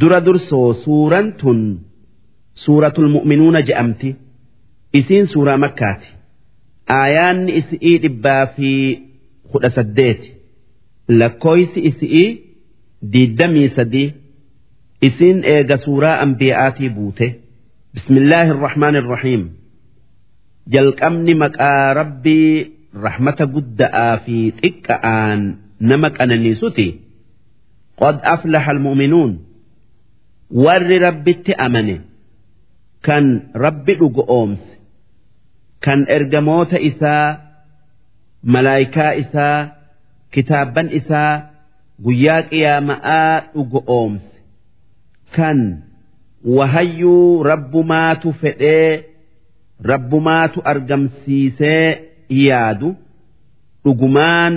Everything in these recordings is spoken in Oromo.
dura dursoo suuraan tun suuratul mu'minuuna je'amti isiin suuraa makkaati. Aayaanni isi'ii dhibbaa fi kudha saddeeti. Lakkooysi isi'ii diiddamii sadii. Isiin eega suuraa ambiyaatii buute. Bismillaahi irrahmaan irrahiim jalqabni maqaa rabbii rahmata gudda'aa fi xiqqa'aan nama qananiisuti. Qad aflaha almu'minuun warri rabbitti amane kan rabbi dhugo oomse kan ergamoota isaa malaayikaa isaa kitaabban isaa guyyaa qiyaama'aa dhugo oomse. Kan wahayyuu rabbumaatu fedhee rabbumaatu argamsiisee yaadu dhugumaan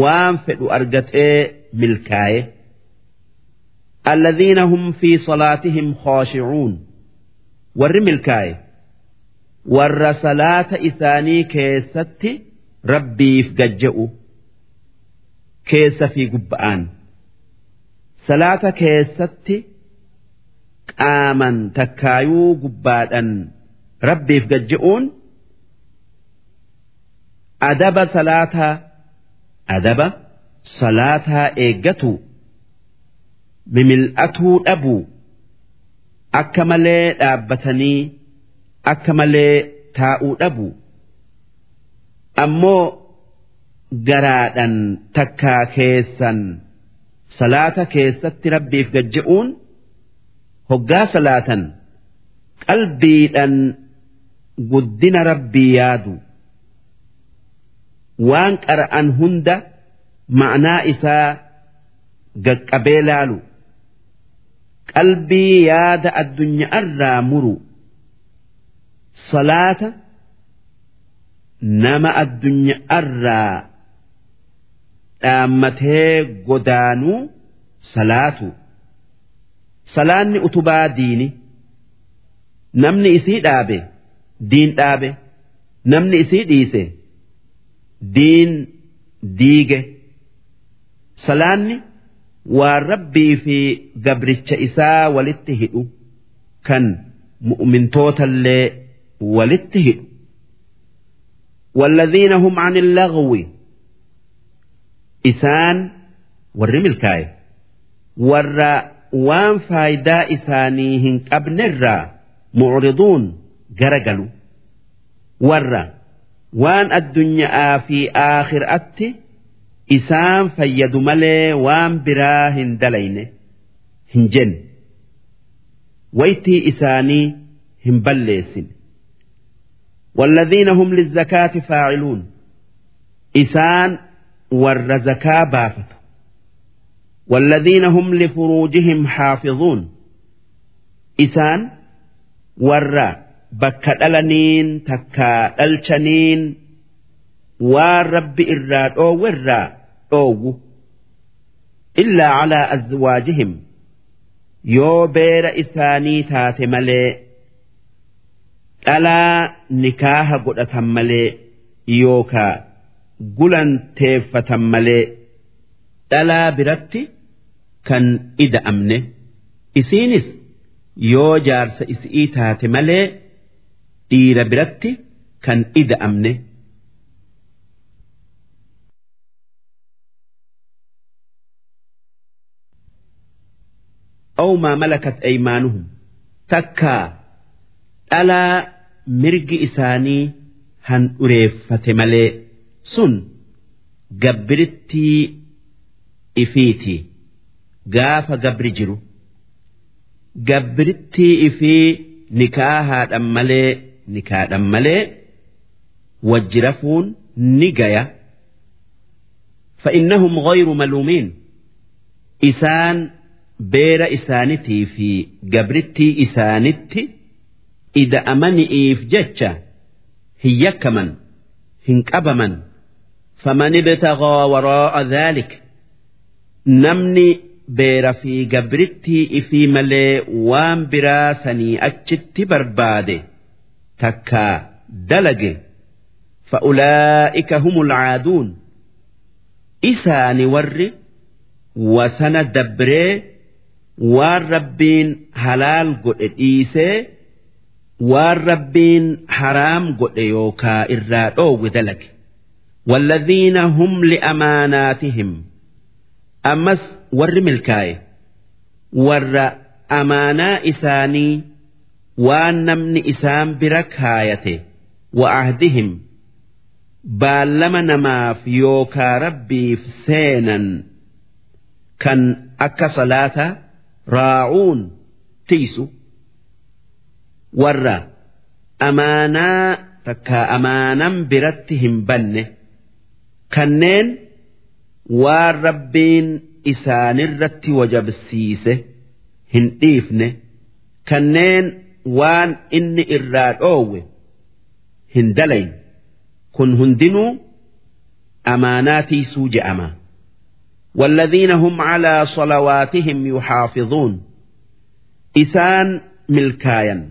waan fedhu argatee milkaaye الذين هم في صلاتهم خاشعون ور ملكاي ور صلاة إساني كيست ربي فججئوا كيس في قبآن صلاة كيست قاما تكايو قبادا ربي فججئون أدب صلاة أدب صلاة إيجتو mimil'atuu dhabuu akka malee dhaabbatanii akka malee taa'uu dhabuu ammoo garaadhan takkaa keessan salaata keessatti rabbiif gajja'uun hoggaa salaatan qalbiidhan guddina rabbii yaadu. Waan qara'an hunda ma'naa isaa gaqqabee laalu. Qalbii yaada addunyaarraa muru. Salaata nama addunyaarraa dhaammatee godaanuu salaatu. Salaanni utubaa diini. Namni isii dhaabe diin dhaabe. Namni isii dhiise diin diige. Salaanni. waan rabbii fi gabricha isaa walitti hidhu kan mu'mintootallee walitti hidhu والذين هم عن اللغو إسان ور ملكاي ور وان فايدا إسانيهن قبل الرا معرضون جرجلوا ور وان الدنيا في آخر أتي isaan fayyadu malee waan biraa hin dalayne hin jenne waytii isaanii hin balleessin والذين هم للزكاة فاعلون إسان ور زكاة بافت والذين هم لفروجهم حافظون إسان ور بكتلنين تكا الشنين waan rabbi irraa dhoowwe irraa dhoowwu. Illaa calaa azwaajihim. Yoo beera isaanii taate malee dhalaa nikaaha godhatan malee yookaa gulanteeffatan malee dhalaa biratti kan ida'amne. Isiinis yoo jaarsa isii taate malee dhiira biratti kan ida'amne. أو ما ملكت أيمانهم تكا ألا مرج إساني هن أريفة ملي سن جبرتي إفيتي قاف جبر جرو جبرتي إفي نكاها أمالي نكاها أمالي وجرفون نجايا فإنهم غير ملومين إسان beera isaanitii fi gabrittii isaanitti ida'amani'iif jecha hin yakkaman hin qabaman. Faman ibtaghaa waraa'a dhaalik namni beera fi gabrittii ifii malee waan biraa sanii achitti barbaade takkaa dalage. Fa'ulaa'ika humul caaduun isaani warri wasana dabree waan rabbiin halaal godhe dhiisee waan rabbiin haraam godhe yookaa irraa dhoowwe dalage والذين هم لأماناتهم أمس ور ملكاي ور أمانا إساني وأن نمن إسان بركايته وعهدهم baallama namaaf yookaa rabbiif seenan kan akka salaata raa'uun tiisu. Warra amaanaa takka amaanan biratti hin banne. Kanneen waan rabbiin isaanirratti wajabsiise hin dhiifne. Kanneen waan inni irraa dhoowwe hin dalayn. Kun hundinuu amaanaa tiisuu je'ama والذين هم على صلواتهم يحافظون إسان ملكايا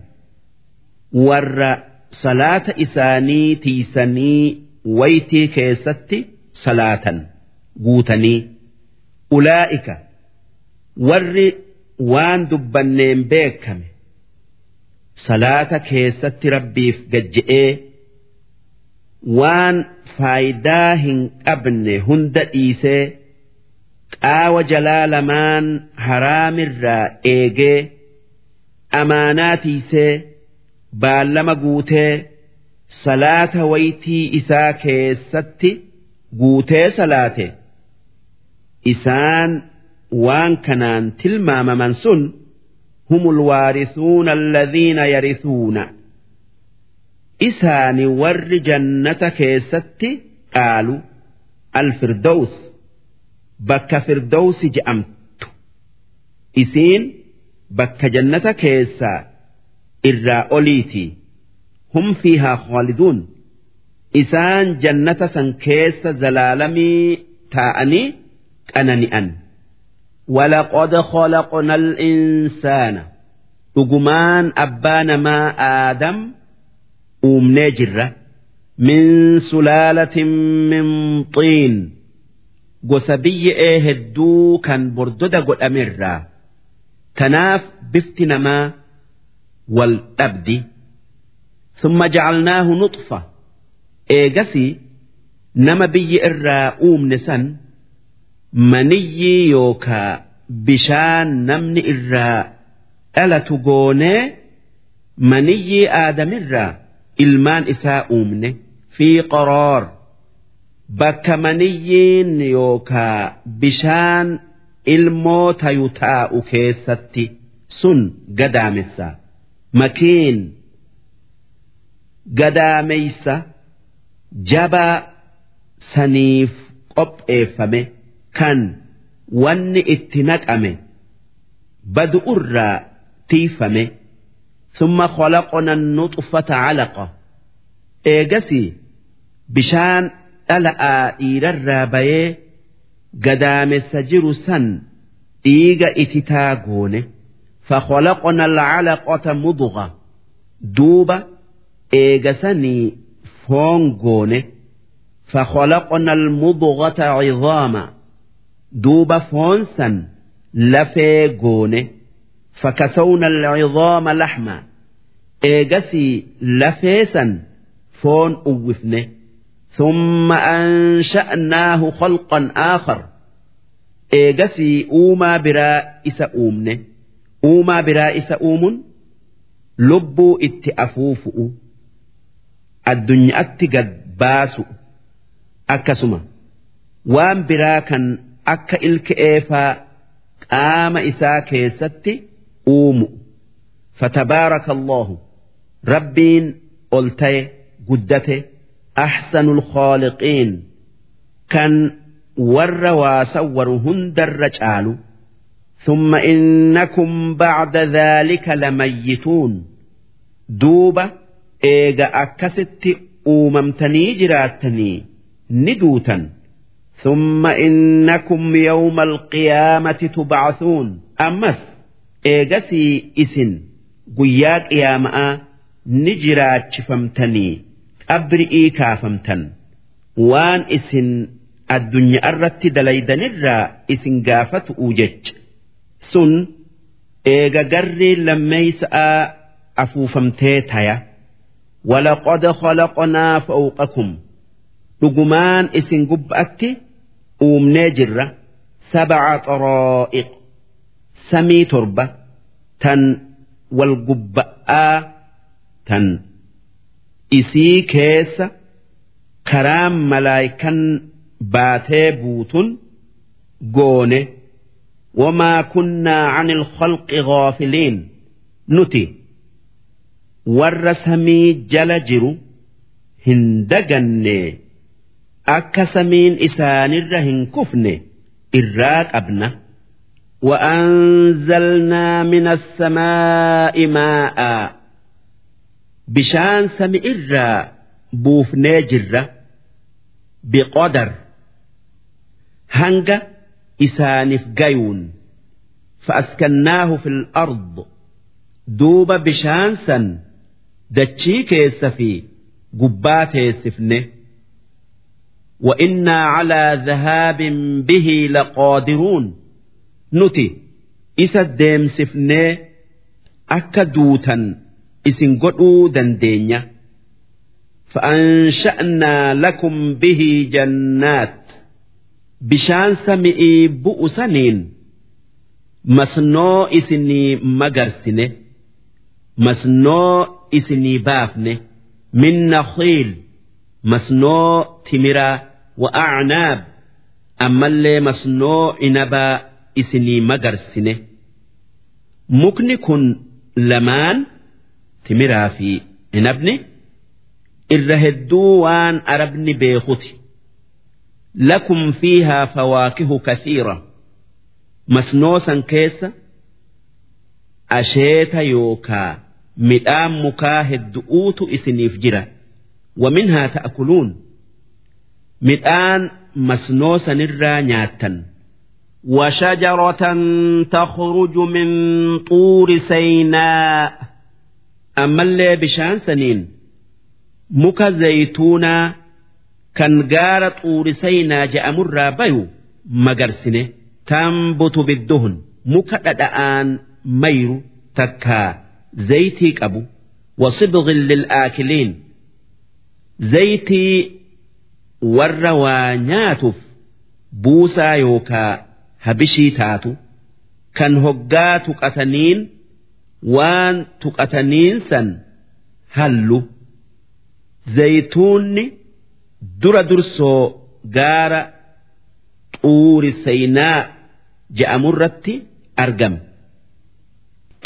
ور صلاة إساني تيسني ويتي كيستي صلاة قوتني أولئك ور وان دبنين بيكم صلاة كيستي ربي في قجئيه waan faayidaa hin qabne qaawa jalaa lamaan haraamirraa eegee amaanaa tiisee baallama guutee salaata waytii isaa keessatti guutee salaate. Isaan waan kanaan tilmaamaman sun humul waarisuuna alladhiina yarithuuna isaani warri jannata keessatti dhaalu alfirdows bakka firdowsi je'amtu isiin bakka jannata keessaa irraa oliiti hum fiihaa khaaliduun isaan jannata san keessa zalaalamii taa'anii qanani'an ولقد خلقنا الإنسان dhugumaan abbaa namaa aadam uumnee jirra min sulaalatin min xiin gosa biyya'ee hedduu kan bordoda godhamerraa tanaaf bifti namaa wal dhabdi. Summa jacalnaahu nuxfa eegasi nama biyya irraa uumne san maniyyii yookaa bishaan namni irraa dhalatu goonee maniyyii aadamirraa ilmaan isaa uumne fi qoroor bakka maniyyiin yookaa bishaan ilmoo tayu taa'u keessatti sun gadaamessa makiin gadaameysa jabaa saniif qopheeffame kan wanni itti naqame badu'urraa tiifame ثم خلقنا النطفة علقة إيجسي بشان ألا إير الرابية قدام السجر سن إيجا إتتاقونه فخلقنا العلقة مضغة دوبة إيجسني فونقونه فخلقنا المضغة عظاما دوبة فونسا لفيقونه فكسونا العظام لحما إيجسي لفيسا فون أوفنه ثم أنشأناه خلقا آخر إيجسي أوما براء إسا أومنه أوما براء إسا أومن لبو اتأفوفؤ الدنيا قد باسؤ أكسما وان براكا أكا إلك إيفا قام إسا كيستي uumu فتبارك الله ربين قلتي قدته أحسن الخالقين كان ور واسور هندر رجال ثم إنكم بعد ذلك لميتون دوبة إيغا أكست أوممتني جراتني ندوتا ثم إنكم يوم القيامة تبعثون أمس eegasii isin guyyaa qiyaama'aa ni jiraachifamtanii qabri'ii kaafamtan. Waan isin addunyaa irratti dalaydanirraa isin gaafatu'u jecha. Sun eega garri lammeeysa'a afuufamtee taya. Walaqad khalaqnaa fawqakum. Dhugumaan isin gubba'atti uumnee jirra. Sab'a xaraa'iq. Samii torba. Tan wal gubba'aa tan isii keessa karaan malaayikan baatee buutun goone wamaa kunnaa عن الخلق غافلين nuti warra samii jala jiru hin daganne akka samiin isaanirra hin kufne irraa qabna وأنزلنا من السماء ماء بشان سمئر بوف نجرة بقدر هنجا إسانف جيون فأسكناه في الأرض دوب بشانسا دتشي كيس في قبات يسفنه وإنا على ذهاب به لقادرون نتي إسا ديمسفنه أكا دوتا isin godhuu dandeenya. Fa'aansha'naa lakum bihii jannaat. Bishaan sami'ii bu'u saniin. Masnoo isinii magarsine. Masnoo isinii baafne. Min naqiil masnoo timiraa wa'acnaab ammallee masnoo inabaa isinii magarsine. Mukni kun lamaan timiraa fi inabni irra hedduu waan arabni beekuti lakum fiihaa fawaakihu kathiira masnoo san keessa asheeta yookaa midhaan mukaa heddu'uutu isiniif jira waminhaa ta'kuluun midhaan masnoo sanirraa nyaattan وشجرة تخرج من طور سيناء ammallee bishaan saniin muka zayituunaa kan gaara xuurisaynaa je'amurraa bayu magarsine tambutu bidduhun muka dhadha'aan mayru takkaa zayitii qabu wasibgin lil'aakiliin zayitii warra waa nyaatuuf buusaa yookaa habishii taatu kan hoggaa tuqataniin waan tuqataniinsan hallu zaytuunni dura dursoo gaara xuuri saynaa je'amurratti argame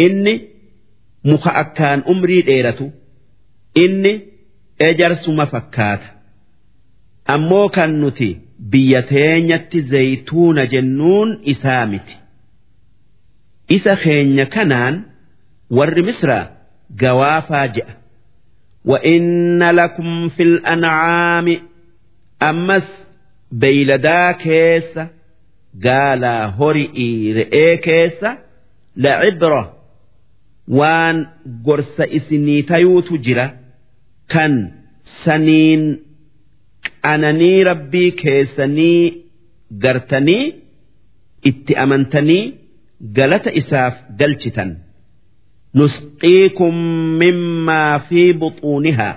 inni muka akkaan umrii dheeratu inni ejarsuma fakkaata ammoo kan nuti biyya teenyatti zaytuuna jennuun isaa miti isa keenya kanaan. warri misraa gawaafaa je'a وإن لكم في الأنعام أمس beeyladaa keessa gaalaa hori'ii re'ee keessa lacibra waan gorsa isinii tayuutu jira kan saniin qananii rabbii keessanii gartanii itti amantanii galata isaaf galchitan nusqiikum mimmaa fi buxuunihaa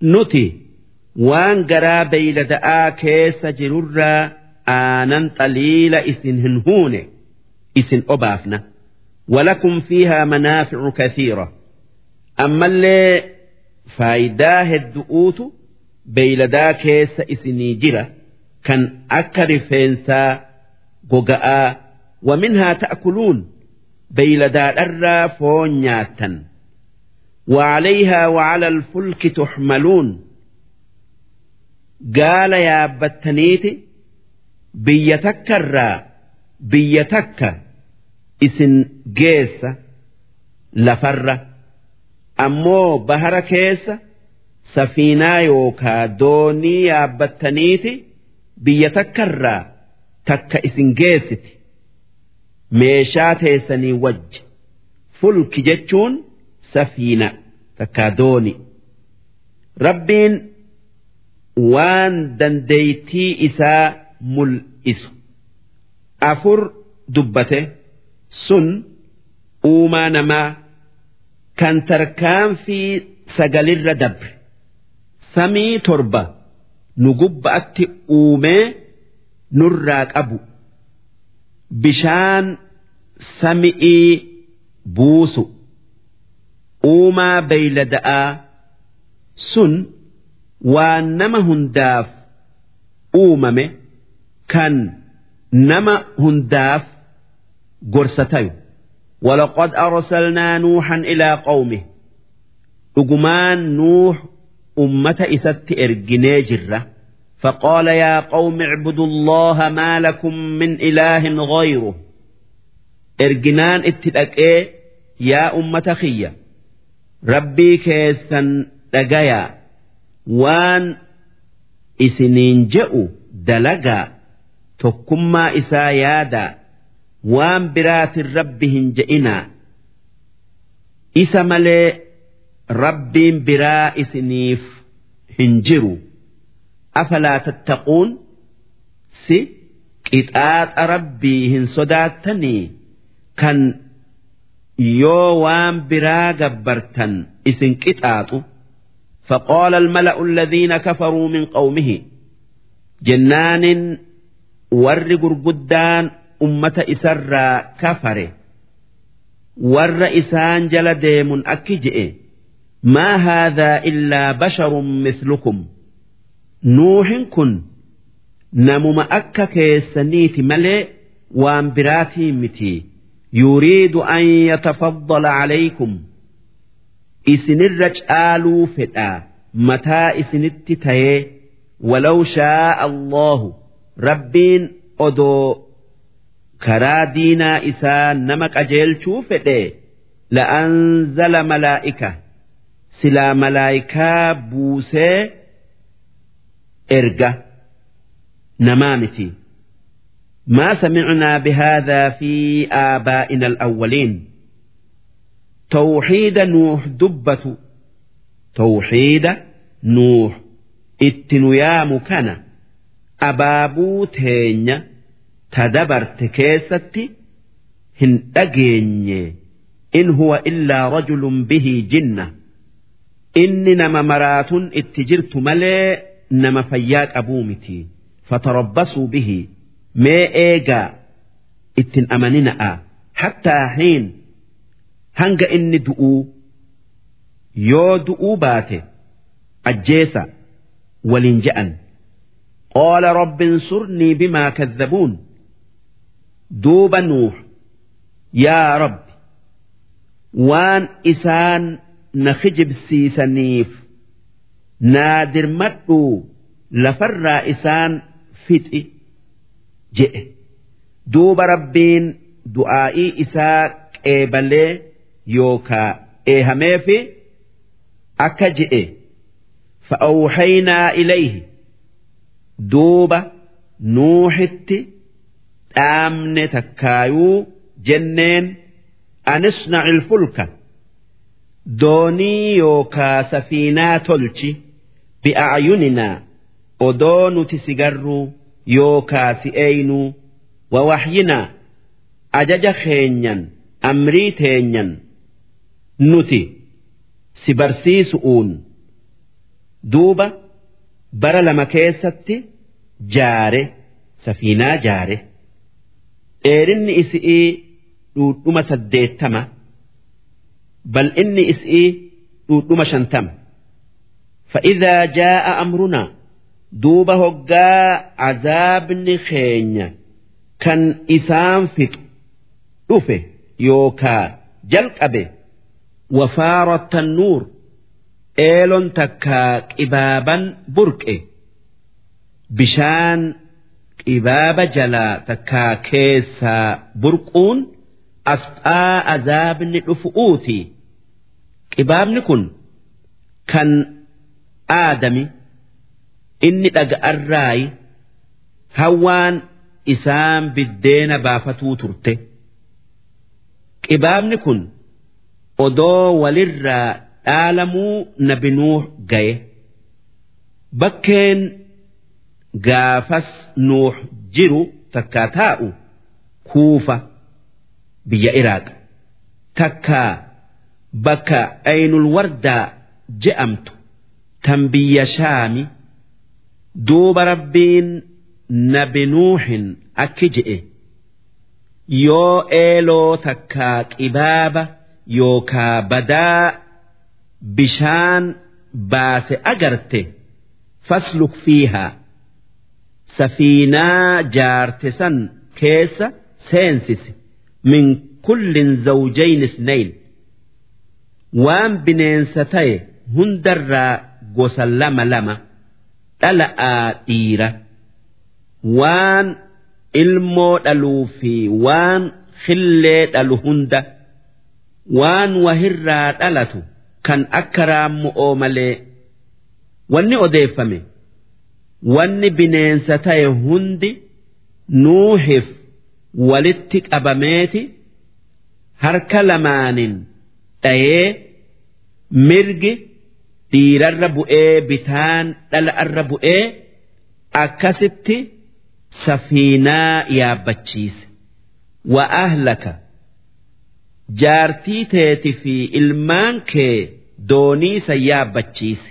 nuti waan garaa beeylada'aa keessa jirurraa aanan xaliila isin hin huune isin obaafna walakum fiihaa manaaficu kathiira ammallee faayidaa heddu'uutu beeyladaa keessa isinii jira kan akka rifeensaa goga'aa ومنها تأكلون beeyiladaadharraa foon nyaattan waalayhaa wacala alfulki tuxmaluun gaala yaabbattaniiti biyya takkarraa biyya takka isin geessa lafarra ammoo bahara keessa safiinaa yookaa doonii yaabbattaniiti biyya takkarraa takka isin geessiti meeshaa teessanii wajji. Fulki jechuun safiina takkaa dooni rabbiin waan dandeeytii isaa mul'isu. Afur dubbate. Sun uumaa namaa kan tarkaanfii sagalirra dabre. Samii torba nu gubba'atti uumee nurraa qabu. Bishaan sami'ii buusu uumaa beeylada'aa sun waan nama hundaaf uumame kan nama hundaaf gorsa tayu ولقد أرسلنا نوحا إلى قومه أجمان نوح أمة إست إرجني جرة فقال يا قوم اعبدوا الله ما لكم من إله غيره erginaan itti dhaqee yaa ummata kiyya rabbii keessan dhagayaa waan isiniin je'u dalagaa tokkummaa isaa yaadaa waan biraatin rabbi hin je'inaa isa malee rabbiin biraa isiniif hin jiru. Afalaa tattaquun si qixaaxa rabbii hin sodaattanii kan yoo waan biraa gabbartan isin qixaaxu faqaala almala'u alladhiina kafaruu min qawmihi jennaanin warri gurguddaan ummata isarraa kafare warra isaan jala deemun akki je'e maa haadhaa illaa basharun mislukum nuuhin kun namuma akka keessaniiti malee waan biraatii mitii. يريد أن يتفضل عليكم إسن الرجال فتا متى إسن التتاي ولو شاء الله ربين أدو كرا دينا إسان نمك أجيل شوفته لأنزل ملائكة سلا ملائكة بوسي إرجة نمامتي ما سمعنا بهذا في آبائنا الأولين توحيد نوح دبة توحيد نوح اتنيا مكان أبابو تينيا تدبرت كيستي هن أجيني إن هو إلا رجل به جنة إني نما مرات اتجرت ملي نما فياك أبومتي فتربصوا به mee eegaa ittin amanina'a. Hattaa hiin hanga inni du'uu yoo du'uu baate ajjeesa waliin je'an. Qaala rabbi insurnii bimaa kadhabuun duuba nuux yaa rabbi waan isaan na kijibsiisaniif naa dirmadhuu lafarraa isaan fixi je'e duuba rabbiin du'aa'ii isaa qeebalee yookaa eehameefi akka je'e fa'awhaynaa ilayhi. Duuba nuuxitti dhaamne takkaayuu jenneen. Anisnaci ilfulka doonii yookaa safiinaa tolchi. Bi'acyuninaa odoo nuti si garruu yookaa si eeynuu wawaxyinaa ajaja keenyan amrii teenyan nuti si barsiisu'uun duuba bara lama keessatti jaare safiinaa jaare. Dheerinni isii dhuudhuma saddeettama. Bal'inni isi'ii dhuudhuma shantama. Fa'idaa jaa'a amrunaa duuba hoggaa azaabni keenya kan isaan fixu dhufe yookaa jalqabe wafaara tannuur eelon takkaa qibaaban burqe bishaan qibaaba jalaa takkaa keessaa burquun asxaa azaabni dhufu'uuti qibaabni kun kan aadami inni dhaga'arraayi hawwaan isaan biddeena baafatuu turte. Qibaabni kun odoo walirraa dhaalamuu nabi nuux gaye. Bakkeen gaafas nuux jiru takkaa taa'u kuufa biyya iraaq takkaa bakka aynul wardaa je'amtu tan biyya shaami duuba rabbiin nabi nuuhin akki je'e. Yoo eeloo takkaa qibaaba yookaa badaa bishaan baase agarte fasluk fiihaa. Safiinaa jaarte san keessa seensisi min kullin zawjayn isnayn waan bineensa ta'e hundarraa gosa lama lama dhala'aa dhiira. Waan ilmoo dhaluu fi waan khillee dhalu hunda waan wahirraa dhalatu kan akka raammu'oo malee wanni odeeffame wanni bineensa ta'e hundi nuuhif walitti qabameeti harka lamaanin dhayee mirgi dhiirarra bu'ee bitaan dhala'arra bu'ee akkasitti safiinaa yaabbachiise. Wa ahlaka jaartii teeti fi ilmaan kee doonii san yaabbachiise.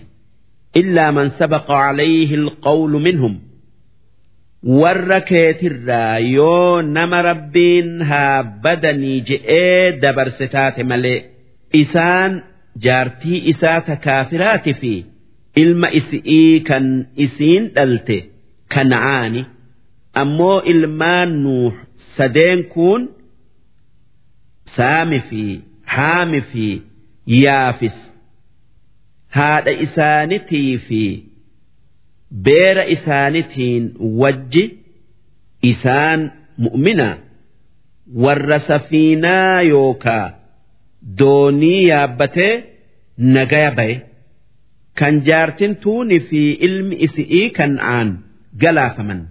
Illaa man sabaqa calayhi alqawlu minhum. Warra keetirraa yoo nama rabbiin haa badanii je'ee dabarse taate malee isaan jaartii isaa takaafiraati fi ilma isi'ii kan isiin dhalte kana'aani ammoo ilmaan nuuh sadeen kun saami fi haami fi yaafis. Haadha isaanitii fi beera isaanitiin wajji isaan mu'mina warra safiinaa yookaa doonii yaabbatee nagaya baye kan jaartin tuuni fi ilmi isi'ii kan'aan galaafaman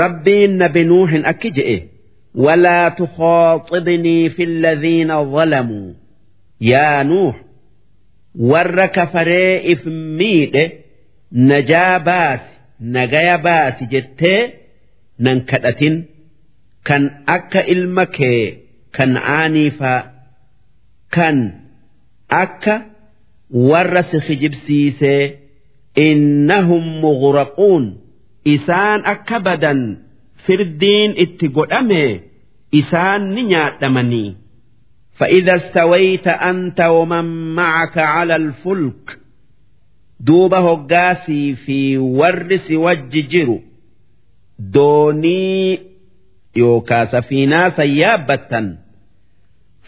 rabbiin nabi nuuhin akki je'e ولا تخاطبني في الذين ظلموا يا نوح ور كفري إفميد نجا باس نجايا باس جتة ننكدة كان أكا إلمك كان آنيفا كان أكا ورس خجبسيسي إنهم مغرقون إسان أكبدا firdiin itti godhame isaan ni nyaadhamanii فإذا استويت أنت ومن معك على الفلك دوب هقاسي في ورس وججر دوني يوكا سفينة سيابة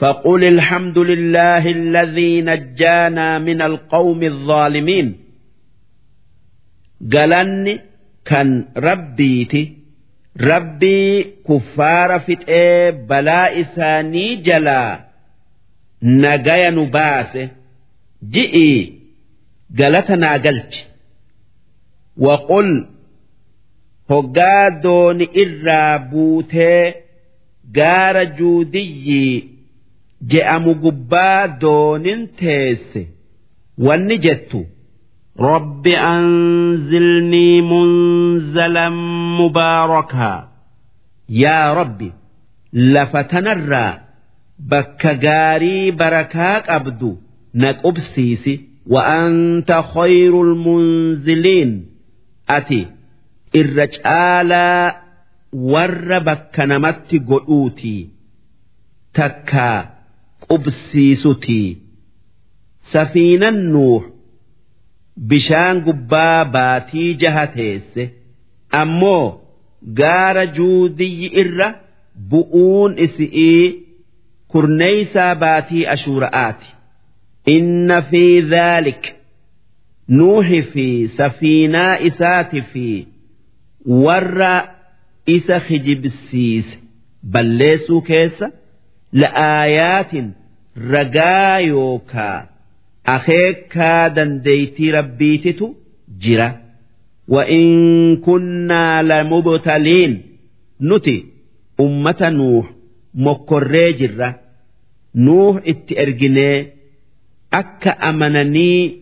فقل الحمد لله الذي نجانا من القوم الظالمين قالني كان ربيتي rabbii kuffaara fixee balaa isaanii jalaa nagaya nu baase ji'ii galata naa galchi waqul hoggaa dooni irraa buutee gaara juudiyyii je'amu gubbaa doonin teesse wanni jettu رب أنزلني منزلا مباركا يا ربي لفتنرى بك جاري بركاك أبدو نكبسيسي وأنت خير المنزلين أتي الرجال ور بك نمت قلوتي تكا qubsiisuti safiinan nuux bishaan gubbaa baatii jaha teesse ammoo gaara juudiyyi irra bu'uun isi'ii kurneeysaa baatii ashuura'aati inna fi dhaalik nuuhi fi safiinaa isaati fi warra isa hijibsiise balleessuu keessa. la'aayaatin ragaa yookaa akeekaa dandeeytii rabbiititu jira وإن كنا لمبتلين نتي أمة نوح مكري جرة نوح اتئرجني أكا أمنني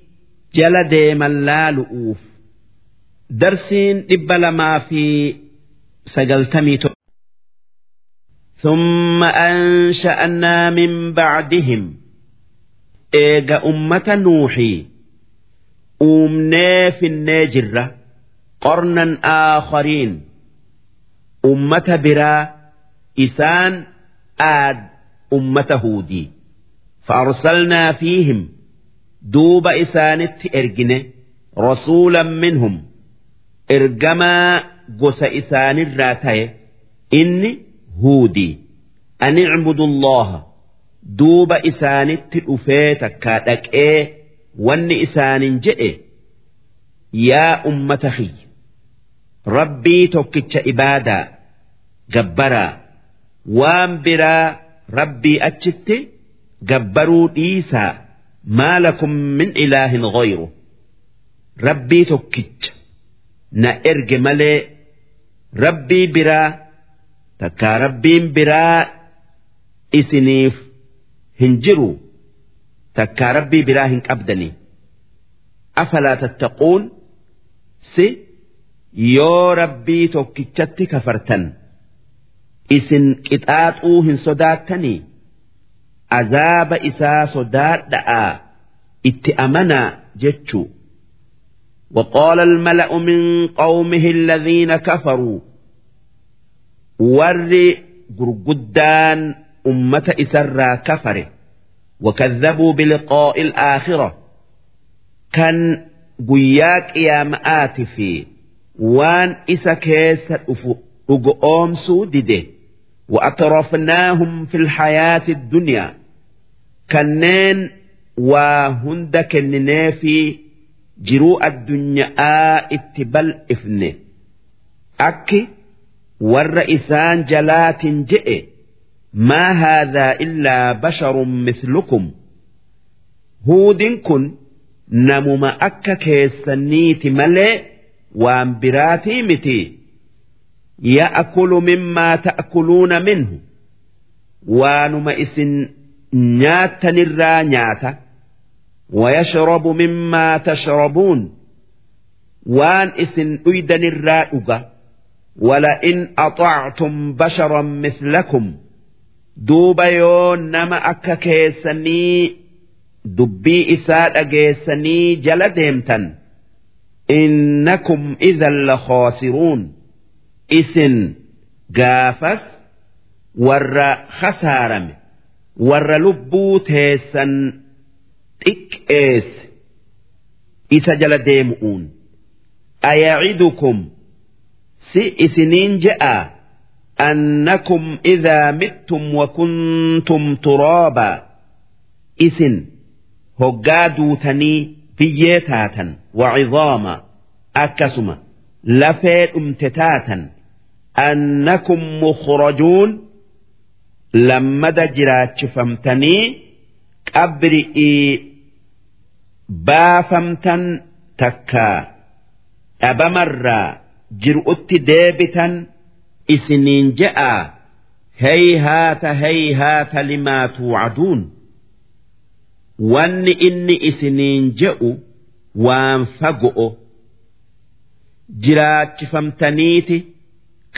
جل ديما لا لؤوف درسين إبلا ما في سجلتمي ثم أنشأنا من بعدهم. إيجا أمة نوحي. أمنا في الناجرة قرنا آخرين. أمة برا. إسان آد. أمة هودي. فأرسلنا فيهم. دوب إسانت إرجنة. رسولا منهم. إرجما قس إسان الراتي إني huudi. Ani cbudullaha duuba isaanitti dhufee takkaa dhaqee wanni isaanin jedhe yaa ummata kiyya rabbii tokkicha ibaadaa gabbaraa waan biraa rabbii achitti gabbaruu dhiisaa maalakum min ilaahin ghayru. Rabbii tokkicha na erge malee rabbii biraa takkaa rabbiin biraa isiniif hin jiru takkaa rabbii biraa hin qabdani afalaa tattaquun si yoo rabbii tokkichatti kafartan isin qixaaxuu hin sodaattanii azaaba isaa sodaadha'aa itti amanaa jechuu وقال الملأ من قومه الذين كفروا warri gurguddaan ummata isarraa kafare وكذبوا بلقاء الآخرة كان قياك يا مآت في وان إسا كيس أقوم سودده وأطرفناهم في الحياة الدنيا كنين وهند كننا في جروء الدنيا اتبل إفنه أكي warra isaan jalaatin je'e maa haadhaa illaa basharun mislukum? Huudin kun namuma akka keessanniiti malee waan biraatii miti. Ya'kulu mimmaa ta'kuluuna minhu. Waanuma isin nyaattanirraa nyaata. Wayashrabu mimmaa tashrabuun. Waan isin dhuydanirraa dhuga. ولئن أطعتم بشرا مثلكم دوب يون نما أكا كيسني دبي إساد أجيسني جلدهمتا إنكم إذا لخاسرون. إسن قافس ور خسارم ور لبو تيسن تك إيس. إسا جلدهمؤون أيعدكم؟ Si isiniin je'a annakum idhaa mittum wa kuntum turaaba isin hoggaa duutanii biyyee taatan wa cizaama akkasuma lafee dhumte taatan. Annakum mukhrajuun lammada jiraachifamtanii qabri'ii baafamtan takkaa dhabamarraa jir'utti deebitan isiniin je'a hayhaata hayhaata limaa tuucaduun wanni inni isiniin je'u waan fago'o jiraachifamtaniiti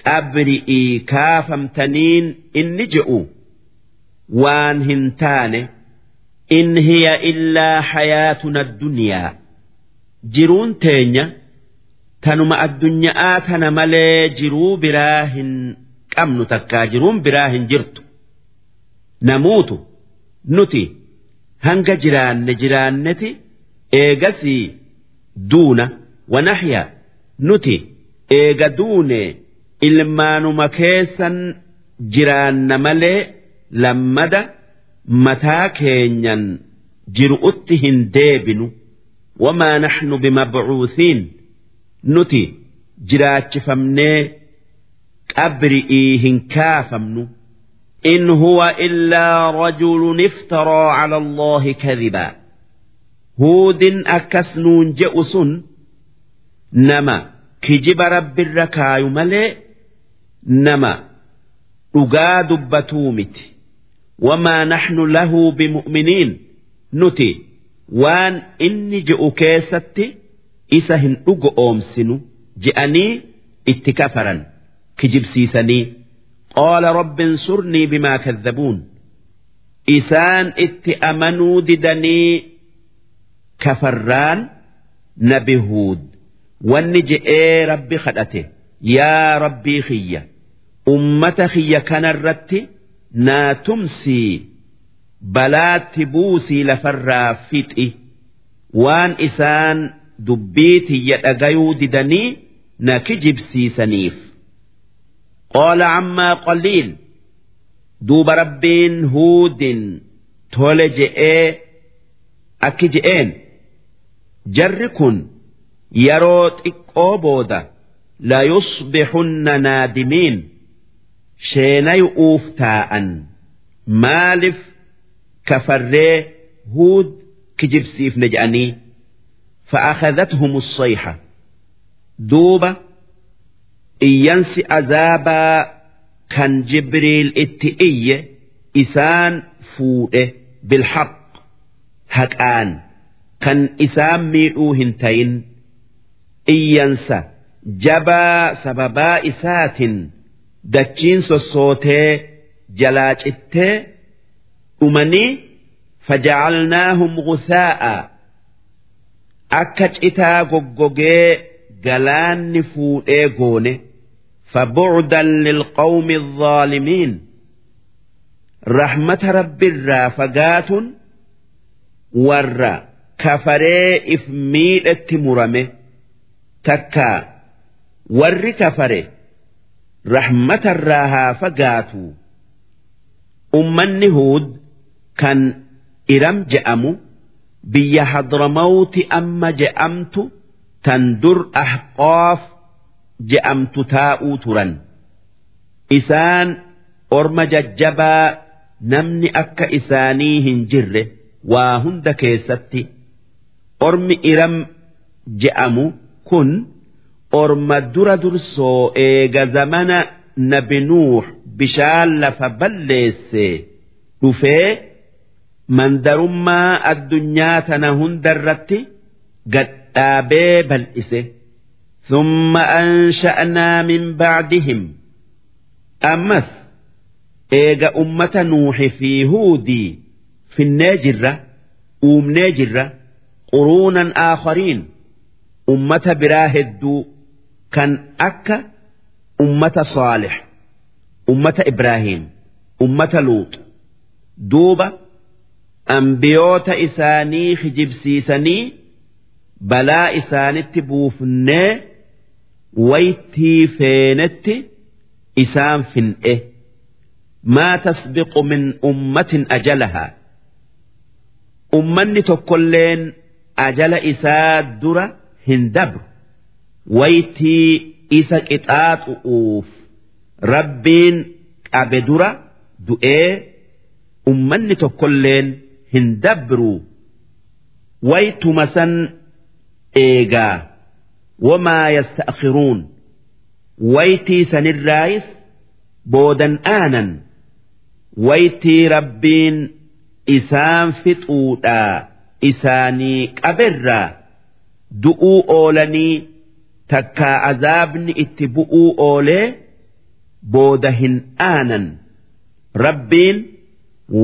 qabri'ii kaafamtaniin inni je'u waan hin taane in hiya illaa hayaatuna addunyaa jiruun teenya tanuma addunyaa tana malee jiruu biraa hin qabnu takkaa jiruun biraa hin jirtu. Namuutu nuti hanga jiraanne jiraanneti eegasii duuna wanahya nuti eega duune ilmaanuma keessan jiraanna malee lammada mataa keenyan jiru'utti hin deebinu. Wamaa naxnu bimabcuusiin nuti jiraachifamnee qabri'ii hin kaafamnu. In huwa illaa rajulun iftaraa cala allaahi kadibaa huudin akkas nuun je'u sun nama kijiba rabbirra kaayu malee nama dhugaa dubbatuu miti. Wamaa naxnu lahu bimu'miniin nuti waan inni je'u keessatti isa hin dhugo oomsinu je'anii itti kafaran kijibsiisanii qaala rabbin surnii bimaa kadhabuun isaan itti amanuu didanii kafarraan nabi huud wanni je'ee rabbi kadhate yaa rabbii kiyya ummata kiyya kanarratti naa tumsii balaatti buusii lafarraa fixi. Waan isaan dubbii tiyya dhagayuu didanii na kijibsiisaniif qaala cammaa qaliil duuba rabbiin huudin tole je'ee akki je'een. Jarri kun yeroo xiqqoo booda la yusbixunna naadimiin sheenayu'uuf taa'an. Maaliif kafarree huud kijibsiifne je'anii فأخذتهم الصيحة. دوبة إيانس أذابا كان جبريل اتئية إسان فوئه بالحق. هكآن كان إسان ميئو هنتين. إيانس جبا سببا إسات دتشين سوسوتي جلاج التي أمني فجعلناهم غثاء. akka citaa goggogee galaanni fuudhee goone فبعدا للقوم الظالمين رحمة رب الرا فقات ور كفري إفميد مرمه تكا ور كفري رحمة الراها فقاتوا أمني هود كان إرم جأمو biyya hadramawti amma je'amtu tan dur ahqaaf je'amtu taa'uu turan. Isaan orma jajjabaa namni akka isaanii hin jirre waa hunda keessatti ormi iram je'amu kun orma dura dursoo eega zamana nabi nuux bishaan lafa balleesse dhufee mandarummaa addunyaa tana hundarratti gadhaabee bal'ise ثم أنشأنا من بعدهم أمس إيجا أمة نوح في هودي في الناجرة أم ناجرة قرونا آخرين أمة براهد كان أكا أمة صالح أمة إبراهيم أمة لوط دوبة ambiyoota isaanii kijibsiisanii balaa isaanitti buufnee waytii feenetti isaan fin'e. Maa tasbiqu min ummatin ajalahaa ummanni tokkolleen ajala isaa dura hin dabru. Waytii isa qixaaxu'uuf rabbiin qabe dura du'ee ummanni tokkolleen hin dabru waytuma san eegaa wamaa yasta'khiruun waytii sanirraayis boodan aanan. Waytii rabbiin isaan fixuudhaa. Isaanii qaberraa. Du'uu oolanii takkaa azaabni itti bu'uu oolee booda hin aanan. Rabbiin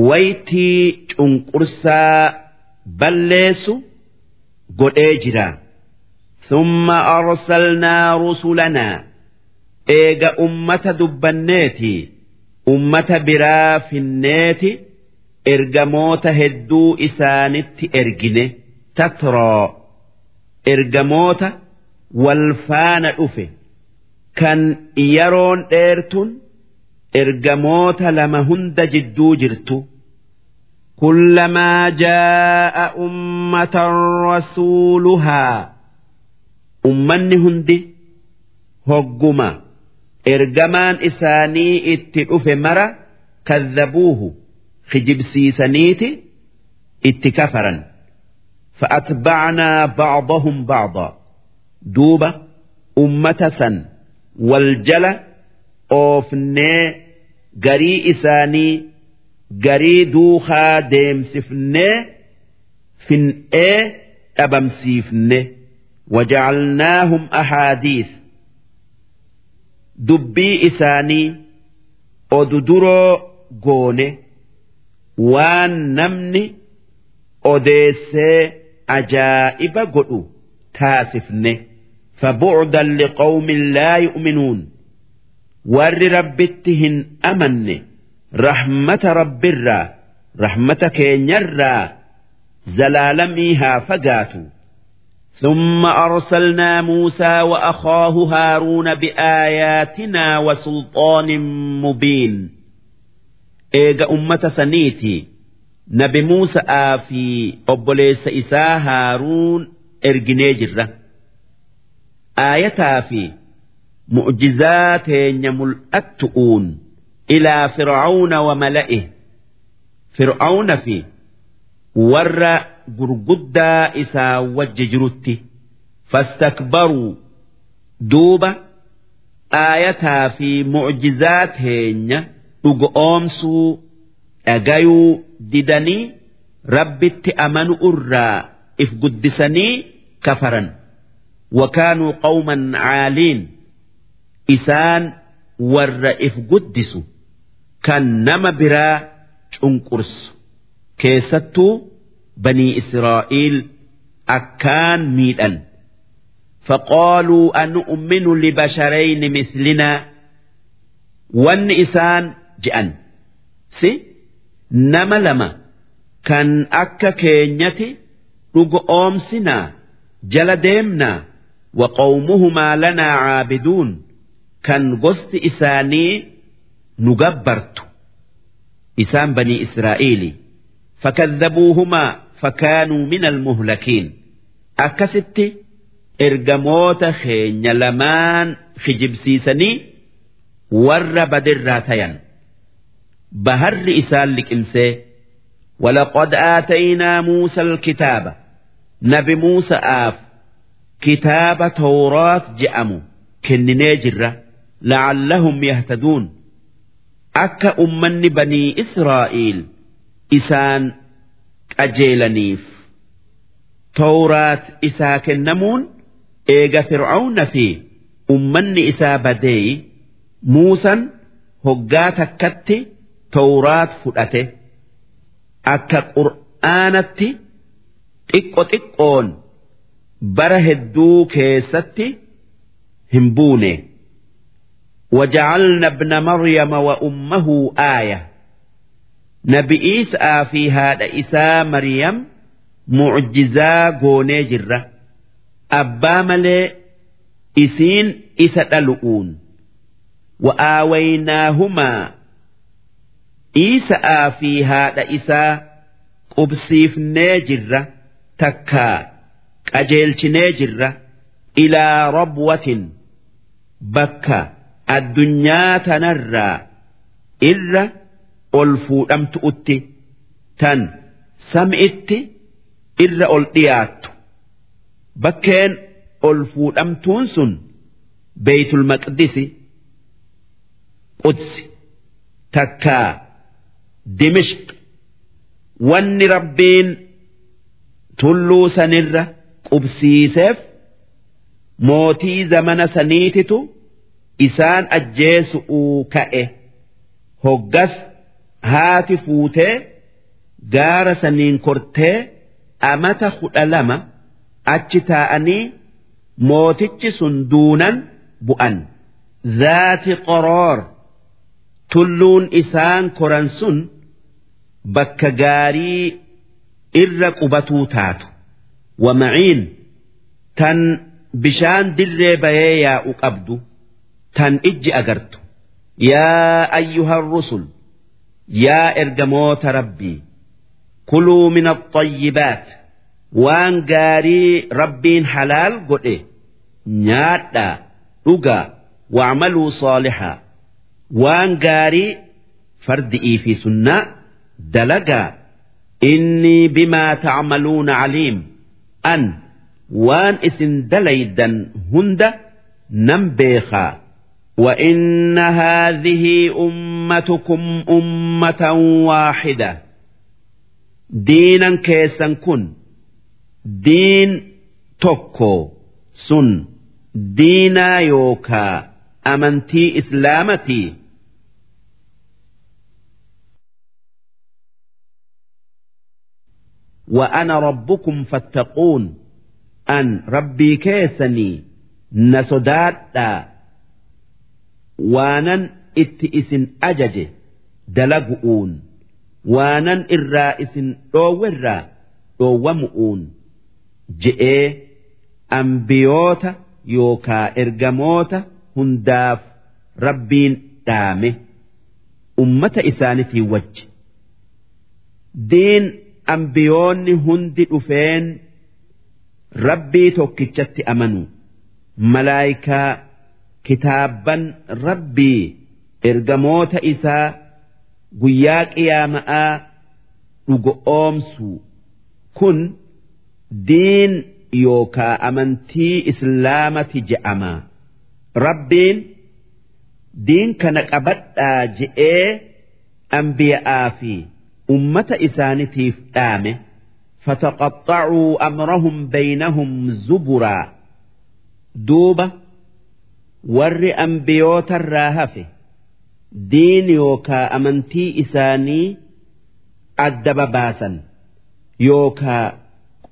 waytii cunqursaa balleessu godhee jira. ثم أرسلنا رسلنا إيجا أمة دبنيتي أمة برا في النيت إرجموت هدو إسانت إرجنه تترى إرجموت والفان أفه كان يرون إيرتون إرجموت لما هند جدو جرتو كلما جاء أمة رسولها ummanni hundi hogguma ergamaan isaanii itti dhufe mara kadhabuuhu kijibsiisaniiti itti kafaran فأتبعنا بعضهم بعضا دوبة أمة سن والجل أوفني قري إساني قري دوخا ديمسفني فن إيه أبمسيفني وجعلناهم أحاديث دبي إساني odu duroo goone waan namni odeessee ajaa'iba godhu taasifne فبعدا لقوم لا يؤمنون ور ربته هن أمن رحمة رب الرا رحمة كينيرا زلالميها فقاتوا ثم أرسلنا موسى وأخاه هارون بآياتنا وسلطان مبين إيجا أمة سنيتي نبي موسى في أبوليس إساء هارون إرجنيجرة آيتا في معجزات يمل التؤون إلى فرعون وملئه فرعون في ور gurguddaa isaa wajji jirutti fastakbaruu duuba aayataa fi mucjizaa teenya dhugo oomsuu dhagayuu didanii rabbitti amanu irraa if guddisanii kafaran wakaanuu qawman caaliin isaan warra if guddisu kan nama biraa cunqursu keessattuu بني إسرائيل أكان ميدان فقالوا أنؤمن لبشرين مثلنا والنئسان جأن سي نما لما كان أكا كينيتي رق أومسنا جل ديمنا وقومهما لنا عابدون كان قست إساني نجبرت إسان بني إسرائيل فكذبوهما فكانوا من المهلكين أكست إرجموت خين لمان خجبسيسني ور بدر راتيا بهر إسال لك إمسي ولقد آتينا موسى الكتاب نبي موسى آف كتاب توراة جأمو كنني جرة la'allahum yahtaduun akka ummanni banii Israa'iil isaan qajeelaniif tawraat isaa kennamuun eega fir'aawna fi ummanni isaa badee muusan hoggaa takkatti tawraat fudhate akka qur'aanatti xiqqo xiqqoon bara hedduu keessatti hin buune. وجعلنا ابن مريم وأمه آية nabi Iisaa fi haadha isaa Mariyam mucjizaa goonee jirra. Abbaa malee isiin isa dhalu'uun. Wa'aawayinaahumaa Iisaa fi haadha isaa qubsiifnee jirra takkaa qajeelchinee jirra ilaa rabwatin bakka addunyaa tanarraa irra. ol fuudhamtu'utti tan sam'itti irra ol dhiyaattu bakkeen ol fuudhamtuun sun beeytul maqdisi qudsi takkaa dimishq wanni rabbiin tulluu sanirra qubsiiseef mootii zamana saniititu isaan ajjeesu'uu ka'e. Hoggas haati fuutee gaara saniin kortee amata kudha lama achi taa'anii mootichi sun duunan bu'an. Zaati qoroor tulluun isaan koran sun bakka gaarii irra qubatuu taatu. Wamaciin tan bishaan dirree bayee yaa'u qabdu tan ijji agartu. Yaa ayyuhan rusul yaa ergamoota rabbii kuluu min axayyibaat waan gaarii rabbiin halaal godhe nyaadhaa dhugaa wacmaluu saalixaa waan gaarii fardi'ii fi sunnaa dalagaa innii bimaa tacmaluuna caliim an waan isin dalaydan hunda nan beekaa وإن هذه أمتكم أمة واحدة دينا كيسا كن دين tokko sun diinaa yookaa amantii islaamati وأنا ربكم فاتقون أن ربي كيسني نسداد waanan itti isin ajaje dalagu'uun waanan irraa isin dhoowwerraa dhoowwamu'uun je'ee ambiyoota yookaa ergamoota hundaaf rabbiin dhaame ummata isaanitii wajji. Diin ambiyoonni hundi dhufeen rabbii tokkichatti amanu malaayikaa kitaabban rabbii ergamoota isaa guyyaa qiyaama'aa dhugo oomsu. Kun diin yookaa amantii islaamati je'ama. Rabbiin diin kana qabadhaa je'ee anbiya'aa fi ummata isaanitiif dhaame fataqaxxacuu amrahum baynahum zuburaa duuba warri ambiyoota irraa hafe diin yookaa amantii isaanii adda babaasan yookaa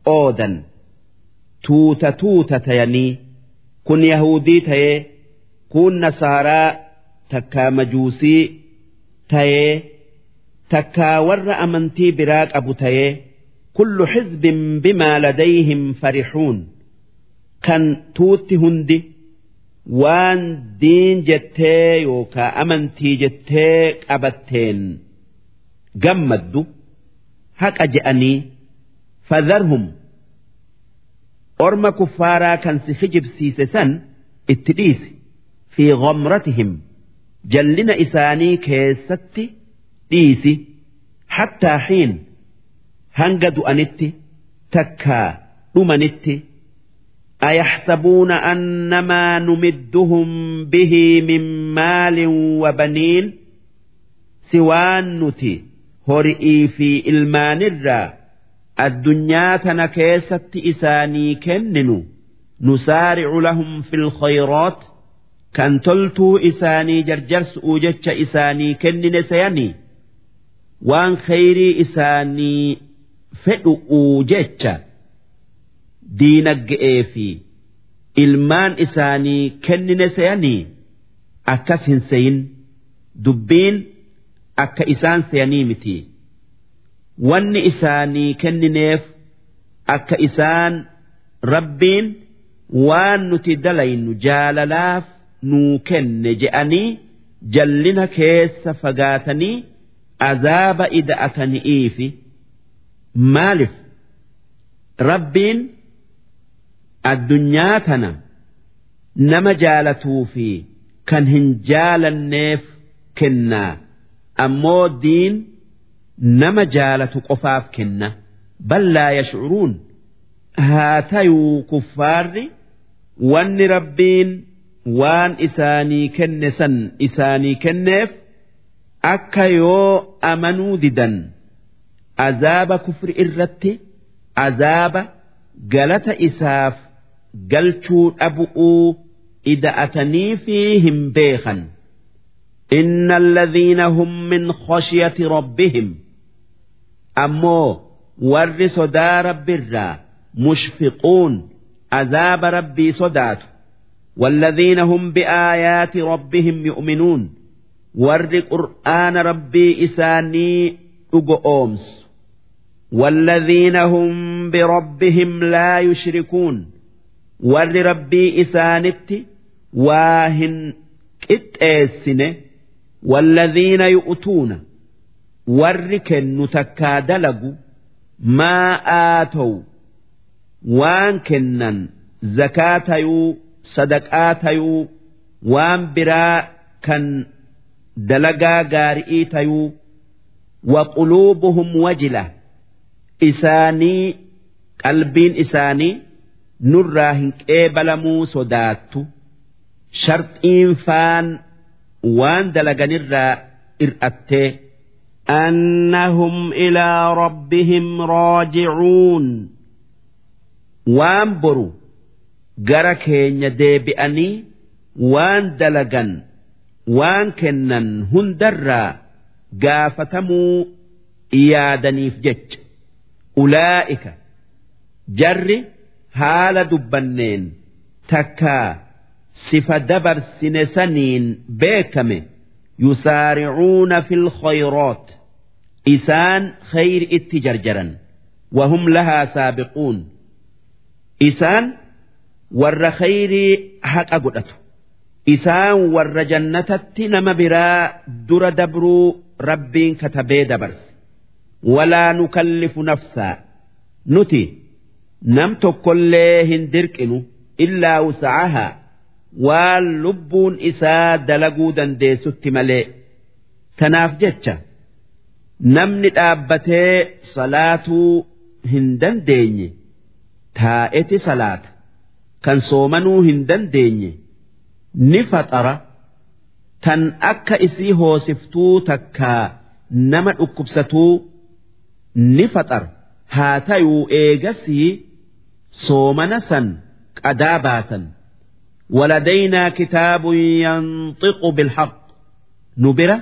qoodan tuuta tuuta tayanii kun yahudii ta'ee kun nasaaraa takkaa majuusii ta'ee takkaa warra amantii biraa qabu ta'ee kullu xizbin bimaa ladayhim farixuun kan tuutti hundi waan diin jettee yookaa amantii jettee qabatteen gammaddu haqa je'anii fadharhum. Orma kuffaaraa kan si hijibsiise san itti dhiisi. Fi ghamratihim. Jallina isaanii keessatti dhiisi. Hattaa xiin hanga du'anitti takkaa dhumanitti أيحسبون أنما نمدهم به من مال وبنين سوان نتي هرئي في إلمان الرا الدنيا تنكيست إساني كننو نسارع لهم في الخيرات كان تلتو إساني جرجرس أوجتش إساني كنن سياني وان خيري إساني فئو أوجتش diinagga'ee fi ilmaan isaanii kennine se'anii akkas hin seyin. Dubbiin akka isaan se'anii miti. Wanni isaanii kennineef akka isaan rabbiin waan nuti dalaynu jaalalaaf nuu kenne je'anii jallina keessa fagaatanii azaaba ida'atani'iifi maaliif rabbiin addunyaa tana nama jaalatuu fi kan hin jaalanneef kennaa ammoo diin nama jaalatu qofaaf kenna. Ballaa yashcuruun. Haa tayuu kuffaarri wanni rabbiin waan isaanii kenne san isaanii kenneef akka yoo amanuu didan azaaba kufri irratti azaaba galata isaaf galchuu dhabu'uu ida'atanii fi hin beekan إن الذين هم من خشية ربهم أمو ور صدا رب الرا مشفقون عذاب ربي صدات والذين هم بآيات ربهم يؤمنون ور قرآن ربي إساني أومس والذين هم بربهم لا يشركون ور ربي إسانت واهن قطيسنه والذين يؤتون ور تكادلقوا ما آتوا وان كنن زكاة يو صدقات يو وان براء كان دلقا قارئي يو وقلوبهم وجلة إساني قلبين إساني نراهن كيبلمو صداتو شرطين فان waan dalaganirraa ir'attee annahum ilaa rabbihim raajicuun waan boru gara keenya deebi'anii waan dalagan waan kennan hundarraa gaafatamuu yaadaniif jecha ulaa'ika jarri haala dubbanneen takkaa sifa dabarsine saniin beekame yusaaricuuna fil khayroot. Isaan khayri itti jarjaran wahum lahaa saabiquun. Isaan warra khayrii haqa godhatu. Isaan warra jannatatti nama biraa dura dabruu rabbiin katabee dabarse. Walaa nukallifu nafsaa. Nuti nam tokkollee hin dirqinu illaa wusa'ahaa waan lubbuun isaa dalaguu dandeessutti malee. Tanaaf jecha namni dhaabbatee salaatuu hin dandeenye taa'eti salaata. Kan soomanuu hin dandeenye ni faxara. Tan akka isii hoosiftuu takkaa nama dhukkubsatuu ni faxara. Haa tayuu eegasii soomana san qadaa baasan waladaynaa kitaabun yanxiqu bilhaq nu bira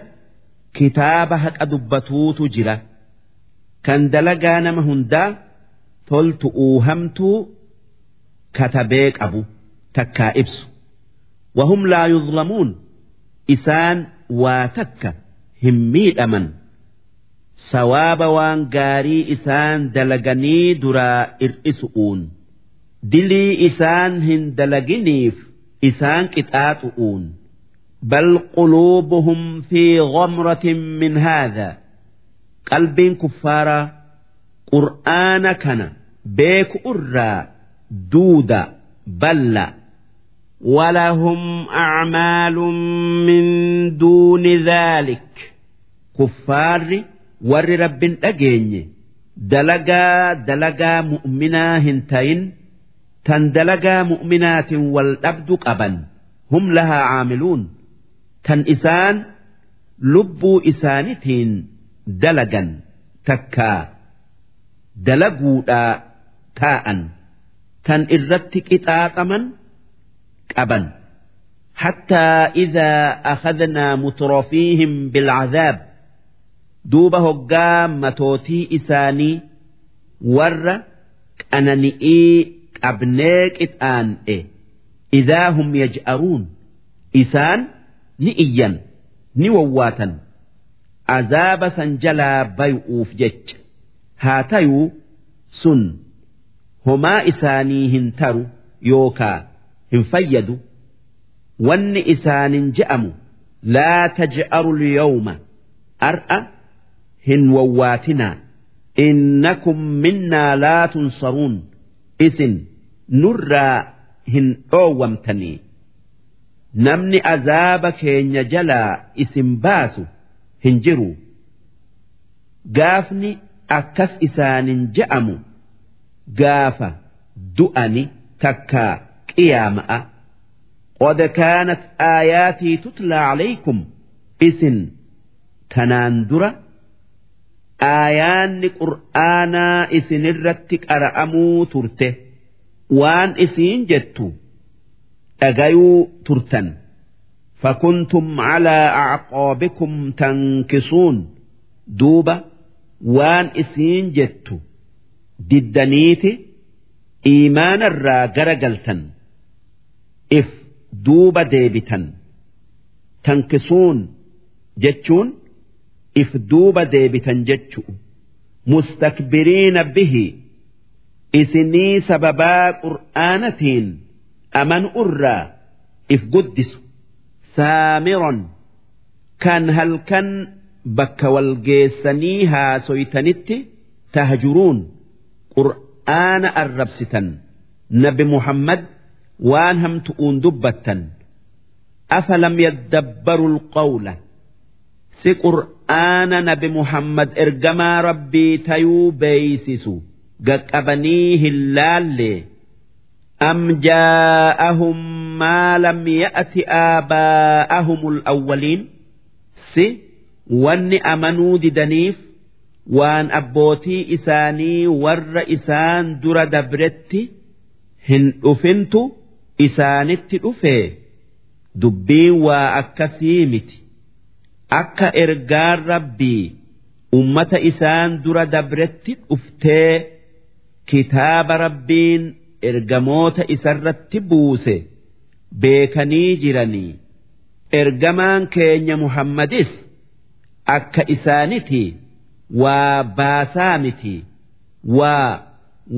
kitaaba haqa dubbatuutu jira kan dalagaa nama hundaa toltu uuhamtuu katabee qabu takkaa ibsu wahum laa yuzlamuun isaan waa takka hin miidhaman sawaaba waan gaarii isaan dalaganii duraa ir'isu'uun. إرئسؤون دلي إسان هندلقنيف إسان كتاتؤون بل قلوبهم في غمرة من هذا قلب كفارا قرآن كان بيك أرى دودا بل ولهم أعمال من دون ذلك كفار ور رب أجيني دلقا دلقا مؤمنا هنتين tan dalagaa mu'minaatiin wal dhabdu qaban hum lahaa caamiluun tan isaan lubbuu isaanitiin dalagan takkaa dalaguudhaa taa'an tan irratti qixaaxaman qaban حتى إذا أخذنا مترفيهم بالعذاب دوب هقام متوتي إساني ور أننئي qabnee qixaan'e idaa hum yaj'aruun isaan ni iyyan ni wawwaatan. Azaaba san jalaa bay'uuf jecha. Haa tayuu sun homaa isaanii hin taru yookaa hin fayyadu. Wanni isaanin je'amu laa taj'aru lyawma ar'a hin wawwaatinaa. Innakum minnaa laa tunsaruun isin nurraa hin dhoowwamtanii. Namni azaaba keenya jalaa isin baasu hin jiru. Gaafni akkas isaanin je'amu gaafa du'ani takkaa qiyaama'a. Qod kaanat aayaatii tutlaa calaykum isin tanaan dura aayaanni qur'aanaa isin irratti qara'amuu turte. Waan isiin jettu dhagayuu turtan. Fakuntum calaa acqoobikum tankisuun. Duuba waan isiin jettu diddaniiti iimaanarraa gara galtan if duuba deebitan. Tankisuun jechuun. If duuba deebitan jechu'u mustakbiriina bihi isinii sababaa qur'aanatiin amanu irraa if guddisu. Saamiron kan halkan bakka walgeessanii haasoytanitti tahjuruun qur'aana arrabsitan. Nabi muhammad waan hamtu'uun dubbattan. Afalam yaddabbaru lqawla si qur'aana nabi muhammad ergamaa rabbii tayuu beeysisu. Gaqqabanii hin laalle. Am jaa'ahum maa lam ya'ti aabaa'ahum alawwaliin si wanni amanuu didaniif waan abbootii isaanii warra isaan dura dabretti hin dhufintu isaanitti dhufee dubbiin waa akkasii miti akka ergaan rabbii ummata isaan dura dabretti dhuftee kitaaba rabbiin ergamoota isarratti buuse beekanii jiranii. Ergamaan keenya muhammadis akka isaaniti waa baasaa miti waa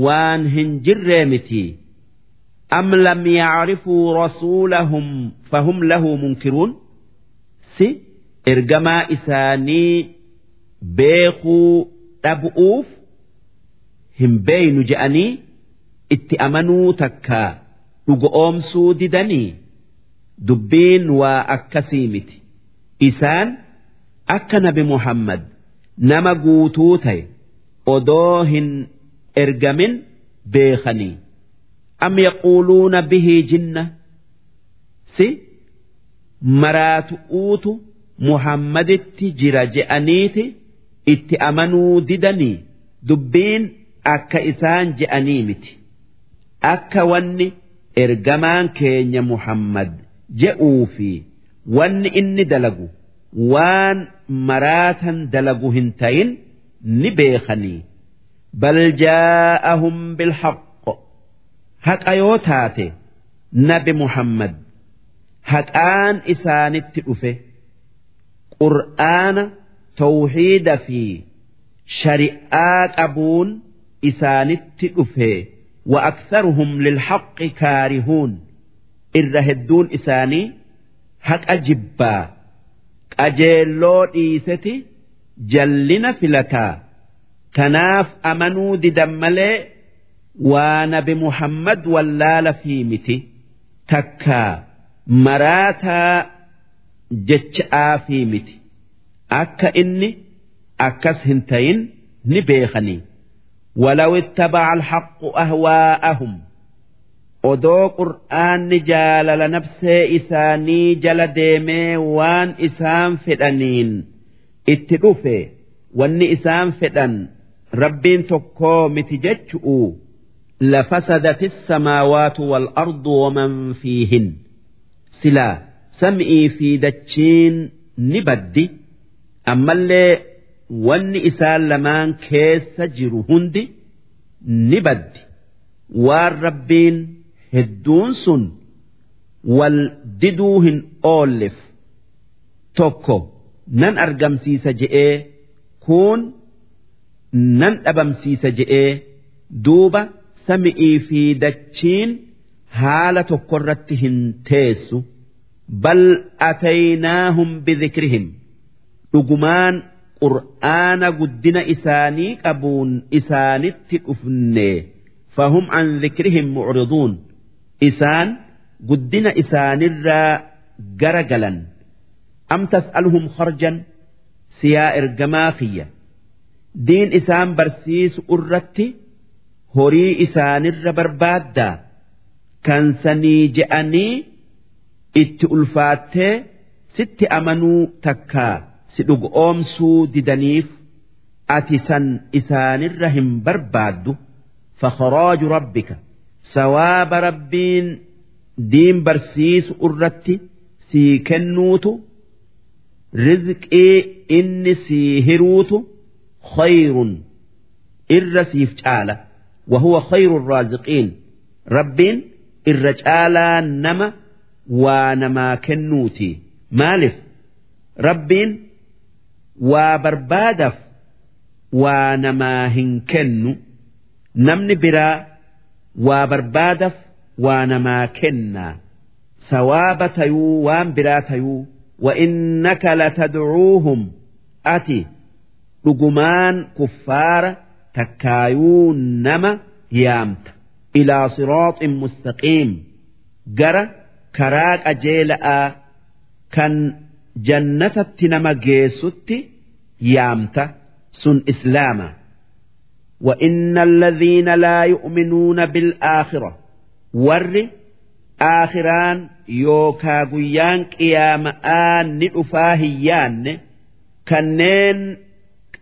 waan hin jirree miti. Am lam yacrifuu rasuulahum fahum lahu munkiruun? Si ergamaa isaanii beekuu dhabu'uuf hin beeynu je'anii itti amanuu takka. Dhugoomsuu didanii? Dubbiin waa akkasii miti. Isaan akka nabi muhammad nama guutuu ta'e odoo hin ergamin beekanii. Am yaquuluuna bihii jinna? Si maraatu'uutu muhammaditti jira je'aniiti itti amanuu didanii dubbiin akka isaan je'anii miti. Akka wanni ergamaan keenya muhammad je'uu fi wanni inni dalagu waan maraatan dalagu hin ta'in ni beekanii. Bal jaa'ahum bilhaqq. Haqa yoo taate nabi muhammad haqaan isaanitti dhufe qur'aana tawxiida fi shari'aa qabuun isaanitti dhufe. Wa aktharuhum lilhaqqi kaarihuun. Irra hedduun isaanii haqa jibbaa. Qajeelloo dhiiseti jallina filataa. Tanaaf amanuu didan malee waa nabi muhammad wallaala fi miti. Takkaa maraataa تكا مراتا جتشآ في متي أكا إني أكس هنتين نبيخني ولو اتبع الحق أهواءهم odoo qur'aanni jaalala nafsee isaanii jala deemee waan isaan fedhaniin itti dhufe wanni isaan fedhan rabbiin tokkoo miti jechu'u لفسدت السماوات والأرض ومن فيهن سلا sam'ii fi dachiin ni baddi ammallee wanni isaan lamaan keessa jiru hundi ni baddi waan rabbiin hedduun sun wal diduu hin oollef tokko nan argamsiisa je'ee kuun nan dhabamsiisa je'ee duuba sami'ii fi dachiin haala tokkorratti hin teessu. Bal ataynaahum bidhikrihim dhugumaan qur'aana guddina isaanii qabuun isaanitti dhufne fahum an dhikrihim mucriduun. Isaan guddina isaanirraa gara galan. Am tas'aluhum kharjan? Siyaa ergamaa kiyya diin isaan barsiisu irratti horii isaanirra barbaaddaa. Kan sanii je'anii itti ulfaattee sitti amanuu takkaa si dhugu oomsuu didaniif ati san isaanirra hin barbaaddu. Fakoroaju rabbika sawaaba rabbiin diin barsiisu irratti sii kennuutu rizqii inni sii hiruutu khayrun irra siif caala. Wahuwa khayru raaziqiin rabbiin irra caalaa nama waa namaa kennuuti maaliif rabbiin waa barbaadaf waa namaa hin kennu namni biraa waa barbaadaf waa namaa kennaa sawaaba tayuu waan biraa tayuu wa'innaka latadcuuhum ati dhugumaan kuffaara takkaayuu nama yaamta ilaa siraaxin mustaqiim gara كراك أجيلا كان جنة نما جيست يامت سن إسلاما وإن الذين لا يؤمنون بالآخرة ور آخران يوكا قيان قيامآن نؤفاهيان كنين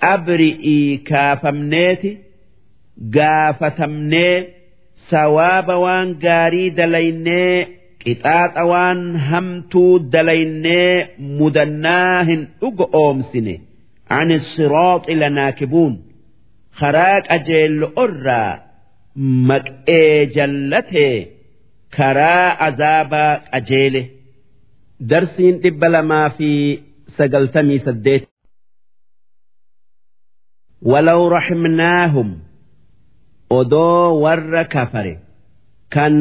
أبرئي كافمنيتي قافتمني سواب وان قاري دليني qixaaxa waan hamtuu dalaynee mudannaa hin dhugo oomsine عن الصراط لناكبون خراك أجيل أرى مكئي جلته كرا عذاب أجيله درسين تبلا ما في سقلتمي سديت ولو رحمناهم odoo warra kafare kan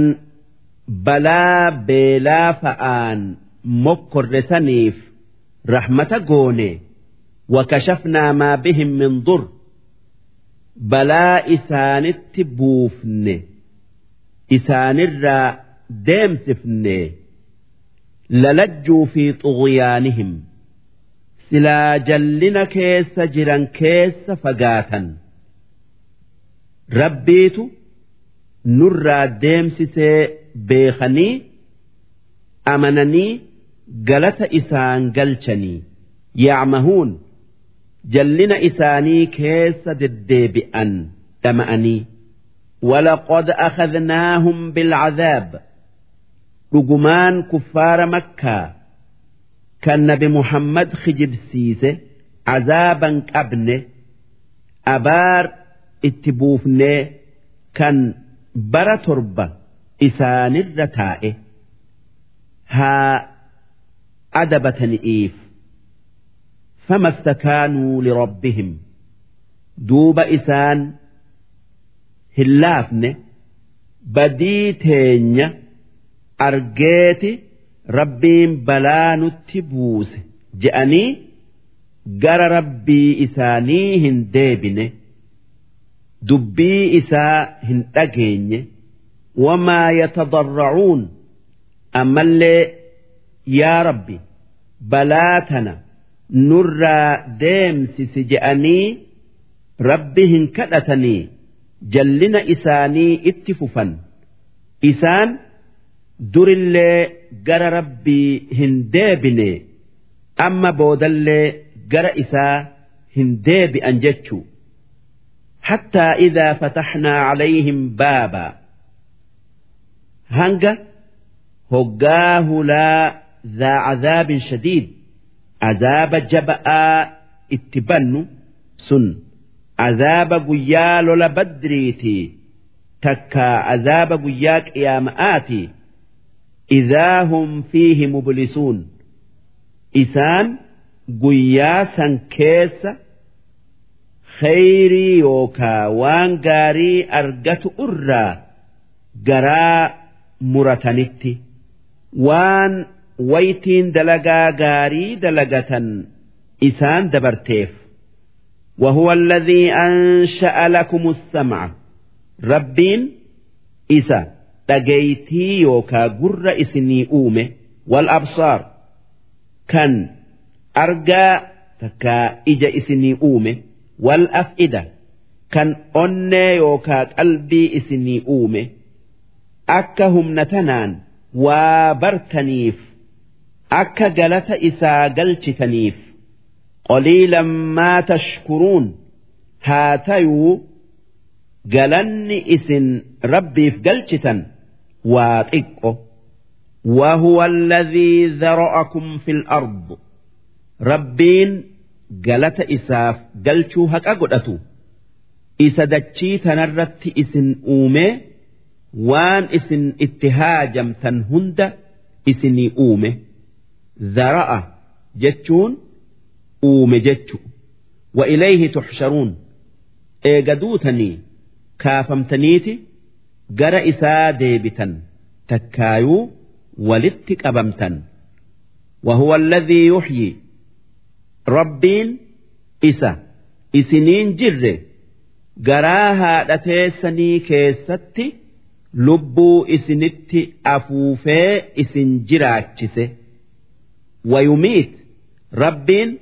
balaa beelaa fa'aan mokkorre saniif rahmata goone wakashafnaa maa bihim min dur balaa isaanitti buufne isaanirraa deemsifne lalajjuu fi xughyaanihim silaa jallina keessa jiran keessa fagaatan. Rabbiitu nurraa deemsisee beekanii amananii galata isaan galchanii yaamahuun jallina isaanii keessa deddeebi'an dhama'anii ولقد أخذناهم بالعذاب رجمان كفار مكة كان نبي محمد خجب سيسه عذابا كابنه أبار itti buufnee kan bara torba isaanirra taa'e haa adabatani'iif fama stakaanuu lirabbihim duuba isaan hin laafne badii teenya argeeti rabbiin balaa nutti buuse je'anii gara rabbii isaanii hin deebine. dubbii isaa hin dhageenye wamaa yatadarracuun ammallee yaa rabbi balaa tana nurraa deemsisi je'anii rabbi hin kadhatanii jallina isaanii itti fufan isaan durillee gara rabbii hin deebine amma boodallee gara isaa hin deebi'an jechuu hattaa idaa fataxnaa calayhim baabaa هنجا هجاه لا ذا عذاب شديد عذاب جبأ اتبن سن عذاب قيال لبدريتي تكا عذاب قياك يا مآتي إذا هم فيه مبلسون إسان قياسا كيسا khayrii yookaa waan gaarii argatu irraa garaa muratanitti waan waytiin dalagaa gaarii dalagatan isaan dabarteef وهو الذي أنشأ لكم السمع ربين إسا دقيتي يوكا قر إسني أومه والأبصار كان أرجى تكا إجا إسني أومه والأفئدة كان أني يوكا قلبي إسني أومه أكهم نتنان وبرتنيف أكا جلت إسا قلتنيف قليلا ما تشكرون هاتيو قلني إسن ربي في قلتن واتقه وهو الذي ذرأكم في الأرض ربين galata isaaf galchuu haqa godhatu isa dachii tanarratti isin uumee waan isin itti haajamtan hunda isinii uume zara'a jechuun uume jechu wa ilayhi tuxsharuun eega duutanii kaafamtaniiti gara isaa deebitan takkaayuu walitti qabamtan وهو الذي يحيي rabbiin isa isiniin jirre garaa haadha teessanii keessatti lubbuu isinitti afuufee isin jiraachise. Wayumiit? Rabbiin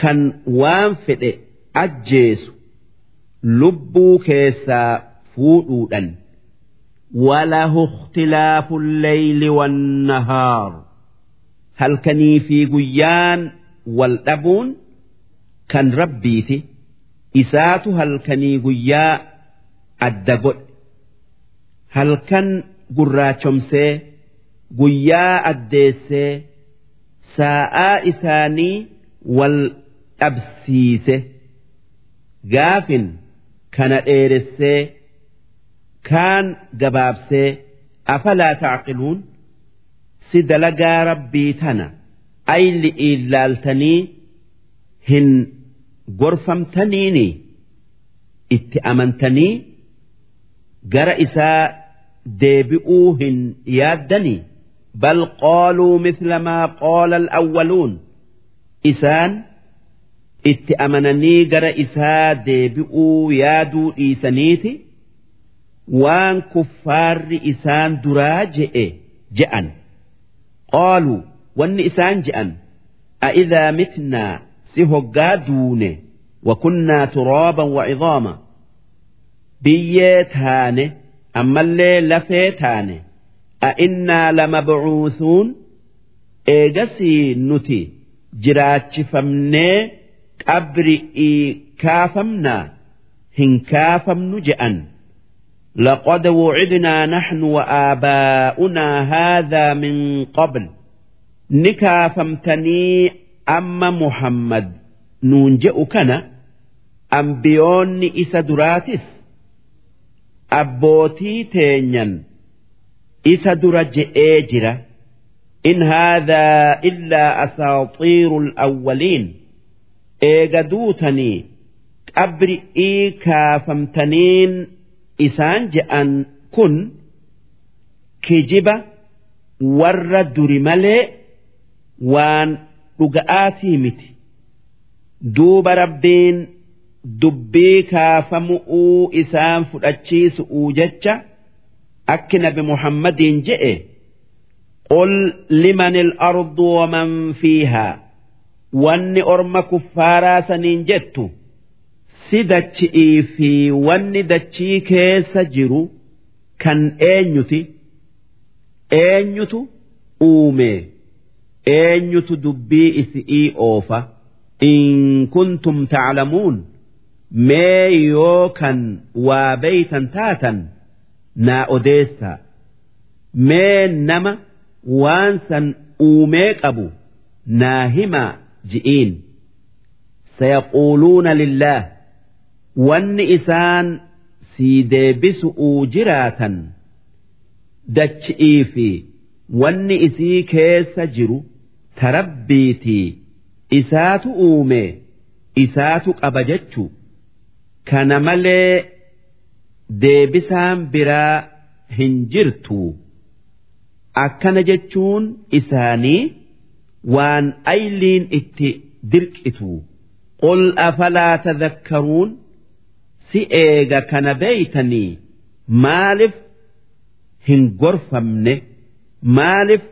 kan waan fedhe ajjeesu lubbuu keessaa fuudhuudhan. Walahu ikhtilaafu lleyli wannahaar halkanii fi guyyaan wal dhabuun kan rabbiiti. Isaatu halkanii guyyaa adda godha halkan gurraachomsee guyyaa addeessee saa'aa isaanii wal dhabsiise gaafin kana dheeressee kaan gabaabsee afalaa tacqiluun si dalagaa rabbii tana ayli illaaltanii hin gorfamtaniini itti amantanii. gara isaa deebi'uu hin yaaddanii bal qaaluu misla maa qaala al-awwaluun. Isaan itti amananii gara isaa deebi'uu yaaduu dhiisaniiti? Waan kuffaarri isaan duraa je'e je'an. Qaaluu wanni isaan je'an a'idhaa mitnaa si hoggaa duune wa kunnaa turooban wa cidoomaa وعظاما بيتانه أما اللي لفيتانه أئنا لمبعوثون إيجسي نتي جراتش فمني قبرئي كافمنا هن كافم نجأن لقد وعدنا نحن وآباؤنا هذا من قبل نكافمتني أما محمد نونجئ كنا abbootii teenyan isa dura je'ee jira in haadhaa illaa asaaxiirul awwaliin eega duutanii qabri'ii kaafamtaniin isaan je'an kun kijiba warra duri malee waan dhuga'aatii miti duuba rabbiin. Dubbii kaafamu'uu isaan fudhachiisu'uu jecha akki nabi muhammadiin je'e qul liman al-ardu waman fiihaa wanni orma kuffaaraa saniin jettu si dachi'ii fi wanni dachii keessa jiru kan eenyuti? Eenyutu uumee eenyutu dubbii isi'ii oofa? In kuntum taclamuun mee yoo kan waa beeytan taatan naa odeessaa mee nama waan san uumee qabu naa himaa ji'iin. Sayaquuluuna lillaah wanni isaan sii deebisu'uu jiraatan. Dachi'ii fi wanni isii keessa jiru tarabbiitii. Isaatu uume isaatu qaba jechu kana malee deebisaan biraa hin jirtu. Akkana jechuun isaanii waan ayliin itti dirqitu. Qul afalaa tadhakkaruun? Si eega kana beeytanii maaliif hin gorfamne? Maalif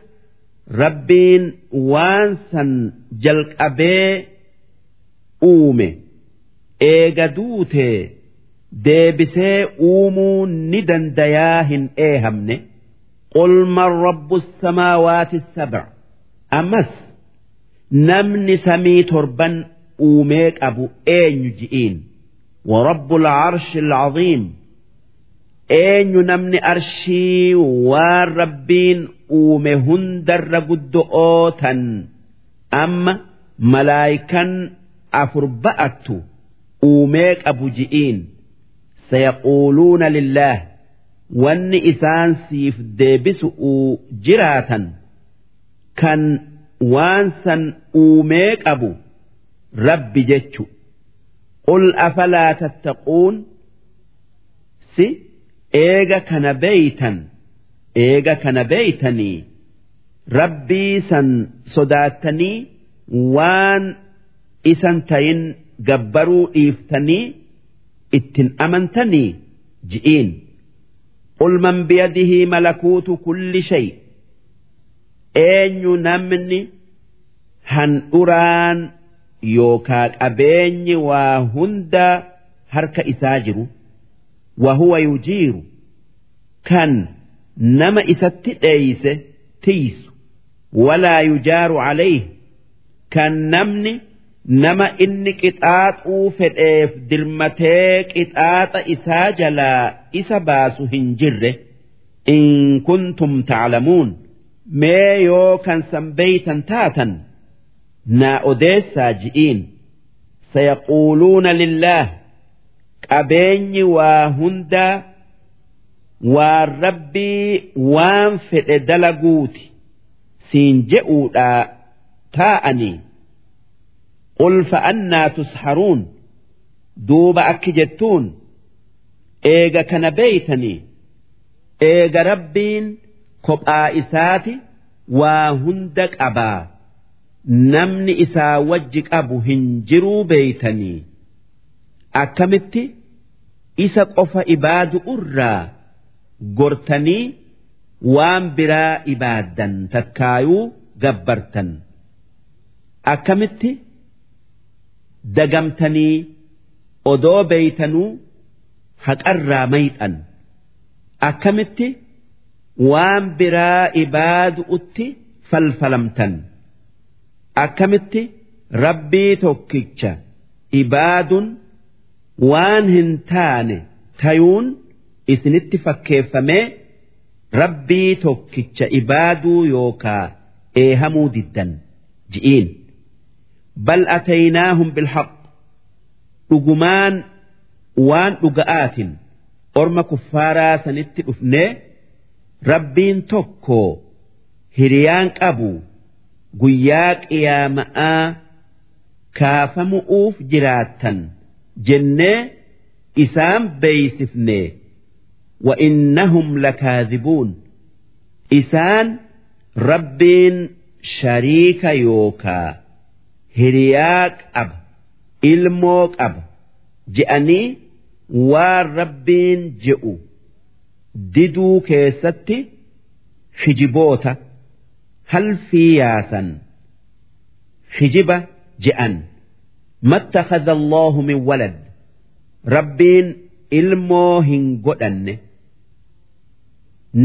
rabbiin waan san jalqabee uume eega duute deebisee uumuu ni dandayaa hin eehamne. Qul man rabbu samaawaati sab'a. Ammas namni samii torban uumee qabu eenyu ji'iin? Warabbu alcarshi alcaziim eenyu namni arshii waan rabbiin uume hundarra guddo'oo tan amma malaayikan afur ba'attu uumee qabu ji'iin sayaquuluuna lillaah wanni isaan siif deebisu'uu jiraatan. Kan waan san uumee qabu rabbi jechu. Qul afalaa tattaquun? Si eega kana beeytan eega kana beeytanii rabbii san sodaattanii waan isan tayin gabbaruu dhiiftanii ittin amantanii ji'iin. Ulman biyadihii malakuutu kulli shay. Eenyu namni handhuraan yookaa qabeenyi waa hunda harka isaa jiru wahuwa yujiiru kan nama isatti dheeyse tiisu walaa yujaaru calayhi kan namni nama inni qixaaxuu fedheef dirmatee qixaaxa isaa jalaa isa baasu hin jirre. In kuntum taclamuun mee yoo kan san beeytan taatan naa odeessaa ji'iin. Sayaquuluuna lillaah qabeenyi waa hundaa waan rabbii waan fedhe dalaguuti. Siin je'uudhaa taa'anii. Qul fa'annaa tusharuun duuba akki jettuun eega kana beeytanii eega rabbiin kophaa isaati waa hunda qabaa namni isaa wajji qabu hin jiruu beeytanii akkamitti isa qofa ibaadu irraa gortanii waan biraa ibaaddan takkaayuu gabbartan akkamitti dagamtanii odoo beeytanuu haqarraa mayxan akkamitti waan biraa ibaadu'utti falfalamtan akkamitti rabbii tokkicha ibaadun waan hin taane tayuun isinitti fakkeeffamee rabbii tokkicha ibaaduu yookaa eehamuu diddan ji'iin bal ataynaahum bilhaq dhugumaan waan dhuga'aatin orma kuffaaraa sanitti dhufnee rabbiin tokko hiriyaan qabu guyyaa qiyaama'aa kaafamu'uuf jiraattan jennee isaan beeysifne. Wa'innahum lakaazibuun isaan rabbiin shariika yookaa. hiriyaa qaba ilmoo qaba je'anii waan rabbiin je'u diduu keessatti hijiboota halfii yaasan hijiba je'an. Mattakhadha allaahu min walad rabbiin ilmoo hin godhanne.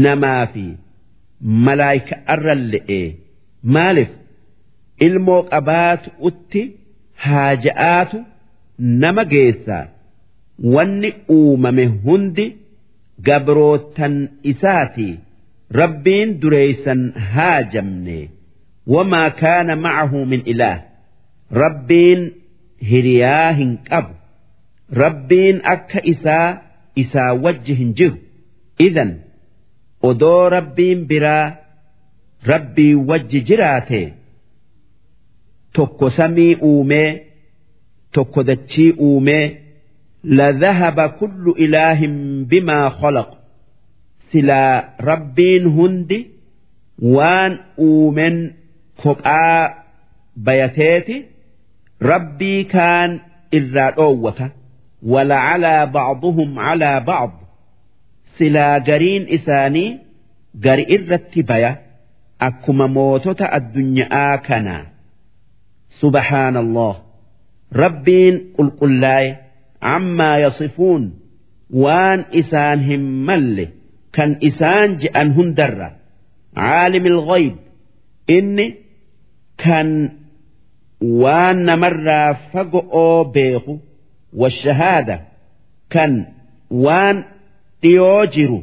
Namaa fi malaayika arra le'ee maaliif? Ilmoo qabaatu utti haaja'aatu nama geessaa wanni uumame hundi gabrootan isaati. Rabbiin dureeysan haajamne. Wamaa kaana macahu min ilaah rabbiin hiriyaa hin qabu. Rabbiin akka isaa isaa wajji hin jiru. Idan odoo rabbiin biraa rabbii wajji jiraate tokko samii uumee tokko dachii uumee la dhahaba kullu ilaahin bimaa khalaq silaa rabbiin hundi waan uumen kophaa bayateeti rabbii kaan irraa dhoowwata walacalaa bacduhum calaa bacd silaa gariin isaanii gari irratti baya akkuma mootota addunyaa kanaa. subhaanallah rabbiin qulqullaa'e ammaa yasifuun waan isaan hin malle kan isaan je'an hundarra. Caalimi lghayb inni kan waan namarraa fago'oo beeku washahaada kan waan dhiyoo jiru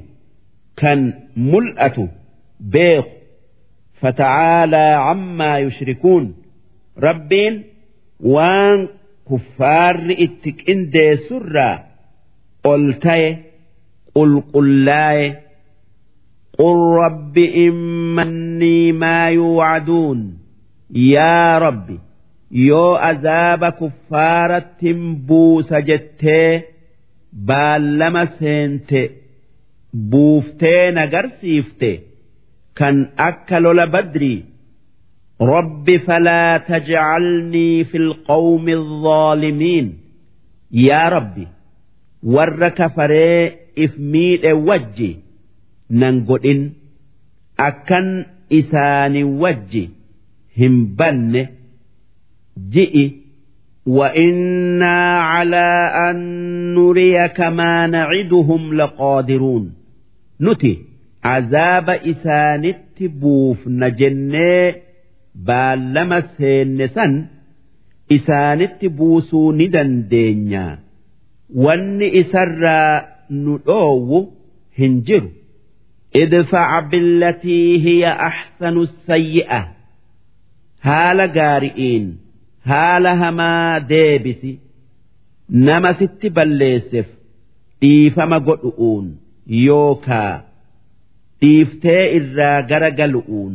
kan mul'atu beeku fata'aalaa ammaa yushrikuun rabbiin waan kuffaarri itti qindeessurraa ol ta'e qulqullaa'e qul rabbi immannii maa yuucaduun yaa rabbi yoo azaaba kuffaarattin buusa jettee baallama seente buuftee nagarsiifte kan akka lola badrii رب فلا تجعلني في القوم الظالمين يا ربي ورك فري إفميد وجي ننقل أكن إسان وجي هم بنه جئ وإنا على أن نريك ما نعدهم لقادرون نتي عذاب إسانت بوف نجني baallama seenne san isaanitti buusuu ni dandeenya. Wanni isarraa nu dhoowwu hin jiru. Idfaca billatii hiya axsanu sayyi'a. Haala gaari'iin haala hamaa deebisi. Nama sitti balleesseef dhiifama godhu'uun yookaa. Dhiiftee irraa gara galu'uun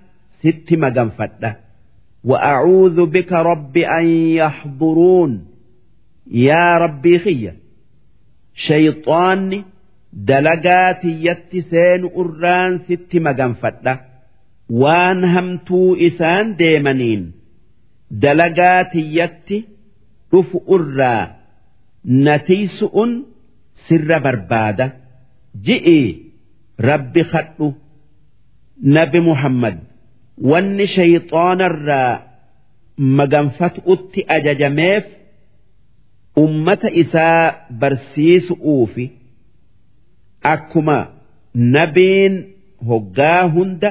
sitti maganfadha wa'acuudhu bika rabbi an yaxduruun yaa rabbii kiyya shayxaanni dalagaa tiyyatti seenu irraan sitti maganfadha waan hamtuu isaan deemaniin dalagaa tiyyatti dhufu irraa natiisu'un sirra barbaada. Ji'i rabbi kadhu nabi muhammad. wanni shayxaanarraa maganfat'utti ajajameef ummata isaa barsiisu'uufi akkuma nabiin hoggaa hunda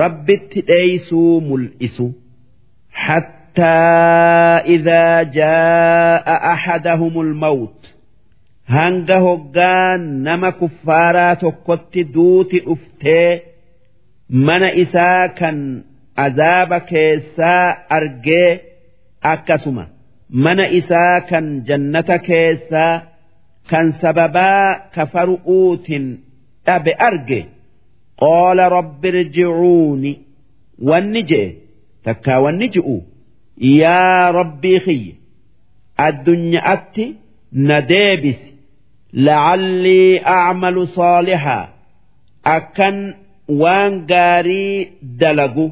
rabbitti dheeysuu mul'isu hattaa idaa jaa'a ahadahumul mawt. Hanga hoggaa nama kuffaaraa tokkotti duuti dhuftee mana isaa kan azaaba keessaa argee akkasuma. Mana isaa kan jannata keessaa kan sababaa kafaru'uutin dhabe arge. Qaala rabbi irjicuuni wanni je'e takkaa wanni ji'u yaa rabbii kiyya addunyaatti na deebisi. Lacallii acmalu saalixaa akkan waan gaarii dalagu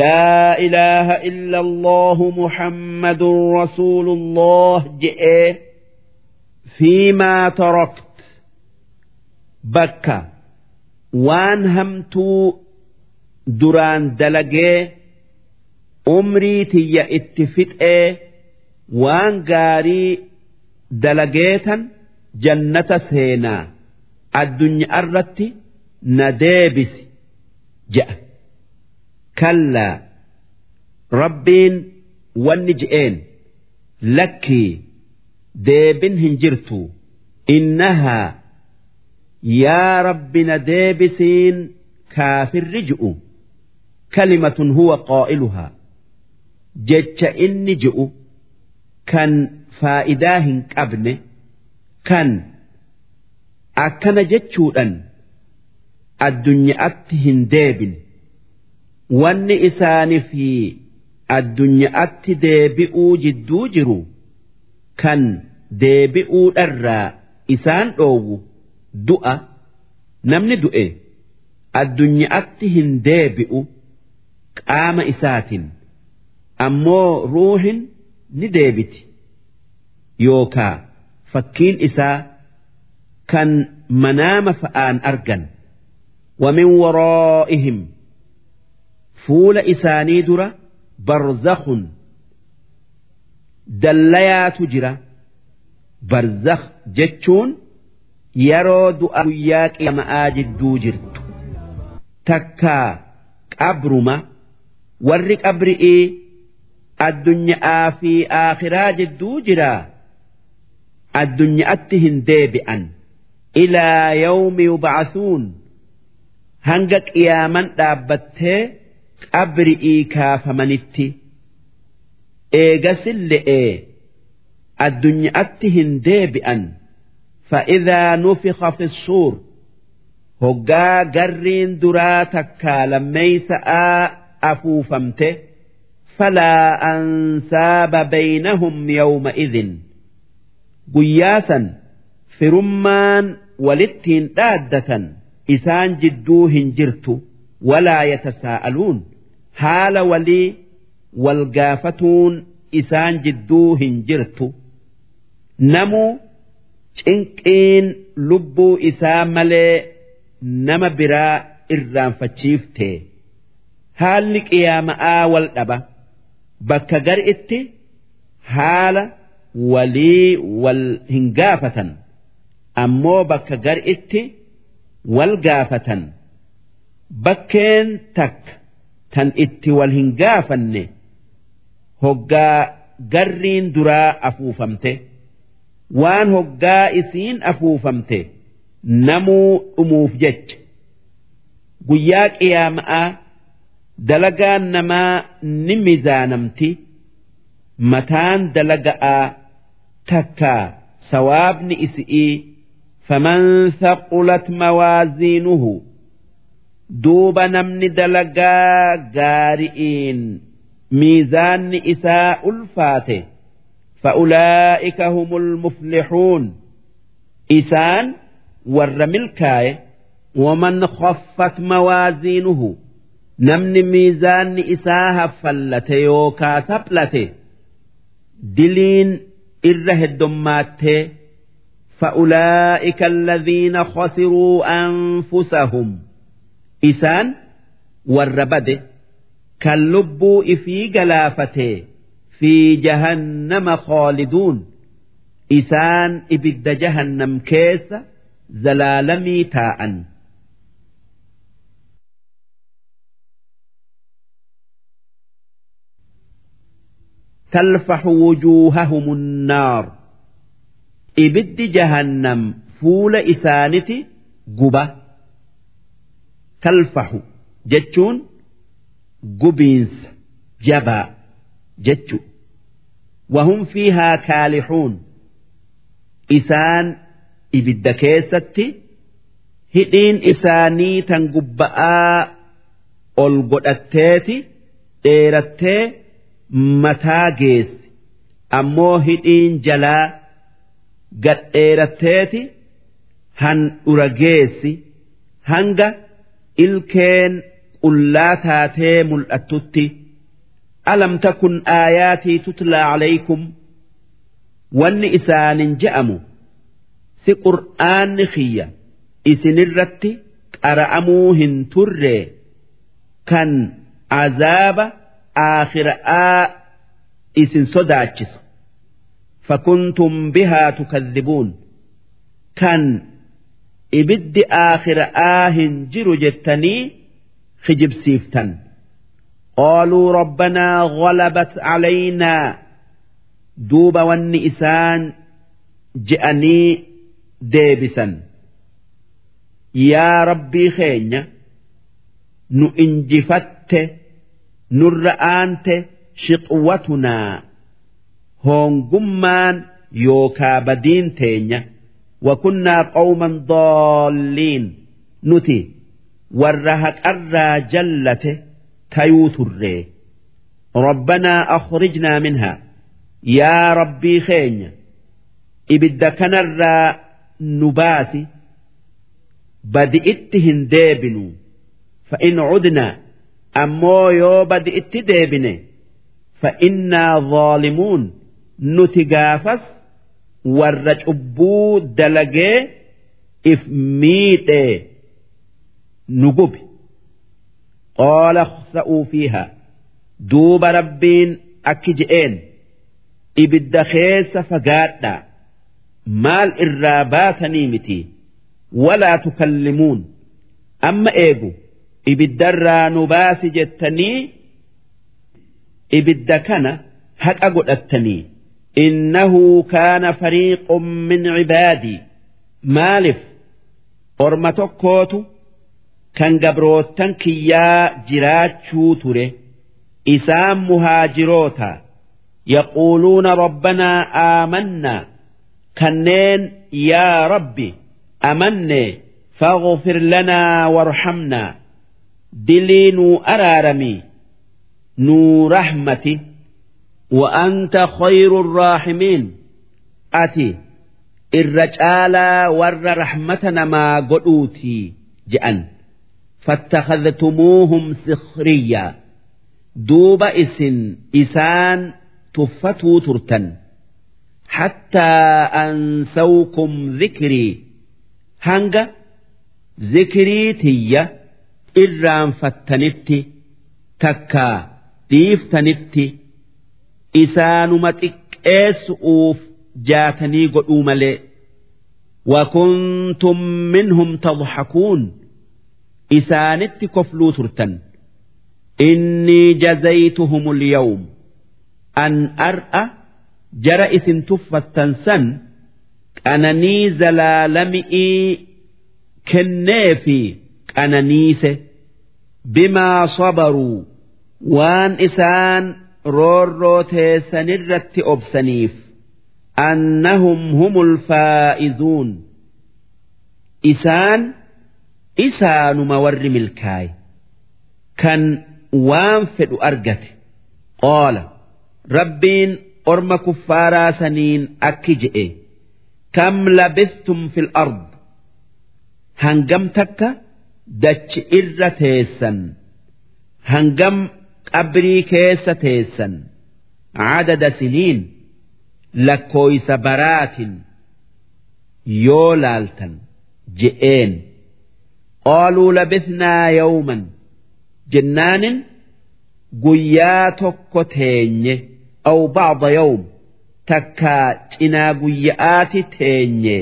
laa ilaaha illa allahu muhammadun rasuulullah je'ee fiimaa tarakt bakka waan hamtuu duraan dalagee umrii tiyya itti fixee waan gaarii dalageetan jannata seenaa addunyaa irratti na deebisi je'a kallaa rabbiin wanni je'een lakkii deebin hin jirtu innahaa yaa rabbi na deebisiin kaafirri ji'u kalimatun huwa qaa'iluhaa jecha inni ji'u kan faa'idaa hin qabne kan akkana jechuudhan addunyaatti hin deebine wanni isaanii fi addunyaatti deebi'uu jidduu jiru kan deebi'uudharraa isaan dhoowwu. Du'a. Namni du'e addunyaatti hin deebi'u qaama isaatiin ammoo ruuhin ni deebiti. Yookaa fakkiin isaa kan manaama fa'aan argan ومن ورائهم فول إساني درة برزخ دليا تجرى برزخ جتشون يرود أبياك يا مآجد دوجرت تكا قبرما ورق أبرئي الدنيا في آخرا جدو جرا الدنيا أتهن ديبئا إلى يوم يبعثون hanga qiyaaman dhaabbattee qabri'ii kaafamanitti eegasin le'ee addunyaatti hin deebi'an. Fa'idaa nufiqa fi suur hoggaa garriin duraa takkaa lammeeysa'aa afuufamte falaa ansaaba baynahum yawma'idhin guyyaasan firummaan walittiin dhaaddatan isaan jidduu hin jirtu walaa yatasaa'aluun haala walii wal gaafatuun isaan jidduu hin jirtu. Namuu cinqiin lubbuu isaa malee nama biraa irraanfachiifte haalli qiyaama'aa wal dhaba. Bakka gar itti haala walii wal hin gaafatan. Ammoo bakka gar itti wal gaafatan. Bakkeen takka tan itti wal hin gaafanne hoggaa garriin duraa afuufamte waan hoggaa isiin afuufamte namuu dhumuuf jecha. Guyyaa qiyaama'aa dalagaan namaa ni mizaanamti mataan dalaga'aa takkaa sawaabni isi'ii faman thaqulat mawaaziinuhu duuba namni dalagaa gaari'iin miizaanni isaa ulfaate فأولئك هم المفلحون إسان ور ملكاي ومن خفت موازينه نمن ميزان إساها فلت يوكا سبلت دلين إره الدمات فأولئك الذين خسروا أنفسهم إسان والربد كاللب في جلافته في جهنم خالدون إسان إبد جهنم كيس زلالمي تاءً تلفح وجوههم النار ibiddi jahannam fuula isaaniti guba. Kalfahu jechuun gubiinsa jabaa jechu wahum fiihaa kaalixuun. Isaan ibidda keessatti hidhiin isaanii tan gubba'aa ol godhatteeti dheerattee mataa geessi. Ammoo hidhiin jalaa gadheeratteeti han dhura geessi hanga ilkeen qullaa taatee mul'attutti alam takun aayaatii tutlaa calaykum wanni isaanin je'amu si qur'aanni xiyya isinirratti qara'amuu hin turree kan azaaba aakhira'aa isin sodaachisa. فكنتم بها تكذبون كان إبد آخرآ هنجر جتني خجب سيفتن قالوا ربنا غلبت علينا دوب والنئسان جأني ديبسا يا ربي خينيا نؤنجفت nurra aante shiqwatunaa hoongummaan yookaa badiin teenya. Wakunnaa qawman doolliin nuti warra haqarraa jallate tayuu turree. Rabbanaa akhrijnaa minhaa. Yaa rabbii keenya ibidda kanarraa nu baasi. Badi itti hin deebinu. Fa'in cudnaa ammoo yoo badi itti deebine fa'innaa zaalimuun nuti gaafas warra cubbuu dalagee if miidhee nu gubi qaala khsa'uu fiihaa duuba rabbiin akki je'een. Ibidda keessa fagaadhaa maal irraa baatanii miti? Walaa tukallimuun. Amma eegu ibiddarraa nu baasi jettanii ibidda kana haqa godhattanii innahu kaana fariiqun min cibaadii maaliif orma tokkootu kan gabroottan kiyyaa jiraachuu ture isaan muhaajiroota yaquuluuna rabbanaa aamannaa kanneen yaa rabbi amanne faghfir lanaa warhamnaa dilii nuu araaramii nuu rahmati وأنت خير الراحمين أتي الرجال ور رحمتنا ما قلوتي جأن فاتخذتموهم سخريا دوب إسن إسان تفتوا ترتن حتى أنسوكم ذكري هنجا ذكري تي إرام فتنتي تكا ديفتنتي isaanuma xiqqeessu'uuf jaatanii godhuu malee wakuntum minhum tadhakuun. Isaanitti kofluu turtan. Innii jazaytuhum alyawm an ar'a jara isin tuffattan san qananii zalaalami'ii kennee fi qananiise bimaa sabaruu waan isaan roorroo teessanirratti obsaniif annahum humul faa'izuun. Isaan isaanuma warri milkaaye kan waan fedhu argate. Qoola rabbiin orma kuffaaraa saniin akki je'e. Kam labistum fil ard? Hangam takka dachi irra teessan. Hangam qabrii keessa teessan cadada siniin lakkooysa baraatin yoo laaltan je'een qaaluu labisnaa yawman jennaanin guyyaa tokko teenye aw bacda yawm takkaa cinaa guyya'aati teenye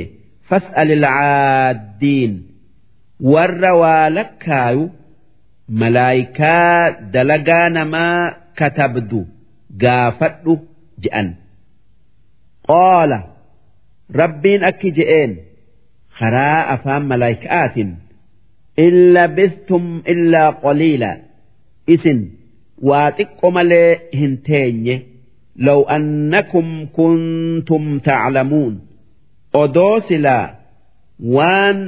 fas'al ilcaaddiin warra waa lakkaayu malaayikaa dalagaa namaa katabdu gaafadhu je'an. Qoola rabbiin akki je'een karaa afaan malaayikaatiin illa bistum illaa qoliila isin waa xiqqo malee hin teenye law annakum kuntum taclamuun odoo silaa waan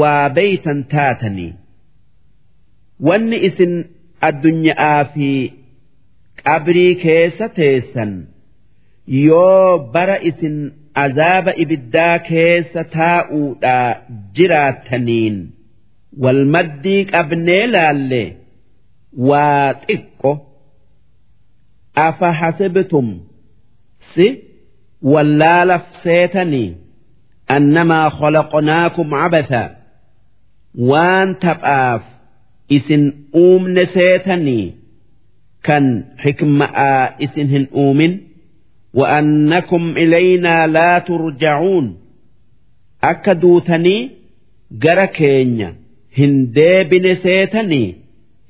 waa beeytan taatanii. wanni isin addunyaa fi qabrii keessa teessan yoo bara isin azaaba ibiddaa keessa taa'uudha jiraataniin walmaddii qabnee laalle waa xiqqo. Afa hasibtum? Si wallaalaaf seetanii annamaa khalaqnaakum cabatha waan taphaaf isin uumne seetanii? Kan xikma'aa isin hin uumin? Wa'annakum ilaynaa laa turja'uun. Akka duutanii gara keenya hin deebine seetanii?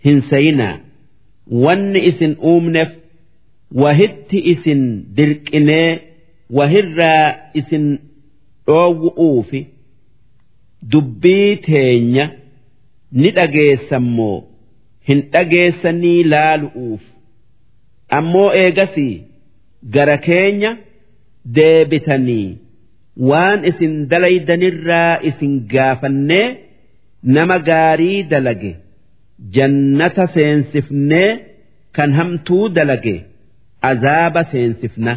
Hin sayinaa wanni isin uumneef wahitti isin dirqinee wahirraa isin dhoowwu'uu fi dubbii teenya. ni dhageessan moo? Hin dhageessanii laalu'uuf. Ammoo eegasii gara keenya deebitanii. Waan isin dalaydanirraa isin gaafannee nama gaarii dalage. Jannata seensifnee kan hamtuu dalage. Azaaba seensifna.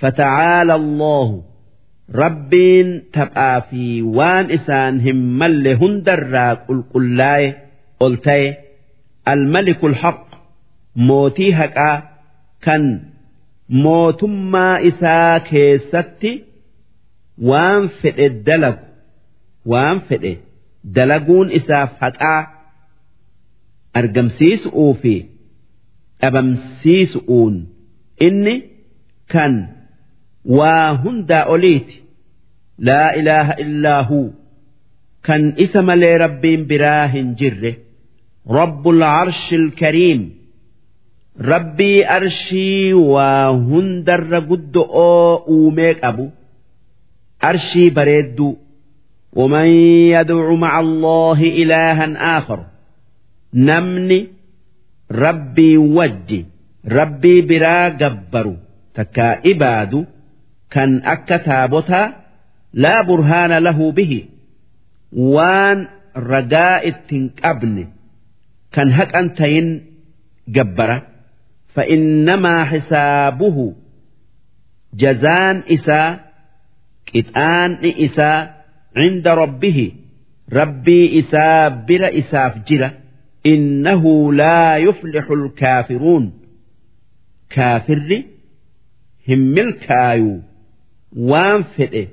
Fata'aala allahu rabbiin taphaa fi waan isaan hin malle hundarraa qulqullaa'e ol ta'e almalikul haq mootii haqaa kan mootummaa isaa keessatti waan fedhe dalagu waan fedhe dalaguun isaaf haqaa argamsiisu'uu fi dhabamsiisu'uun. Inni kan waa hundaa oliiti laa ilaaha illaa huu kan isa malee rabbiin biraa hin jirre rabbul arshil kariim rabbii arshii waa hundarra guddo'oo uumee qabu arshii bareedduu ومن يدع مع الله إلها آخر namni rabbii wajji rabbii biraa gabbaru takkaa ibaadu kan akka taabotaa laa burhaana lahu bihi waan ragaa ittiin qabne kan haqan tayin gabbara فإنما حسابه جزان إساء قطان إساء عند ربه ربي إساء بر إساف جرة إنه لا يفلح الكافرون كافر هم الكايو وان فئه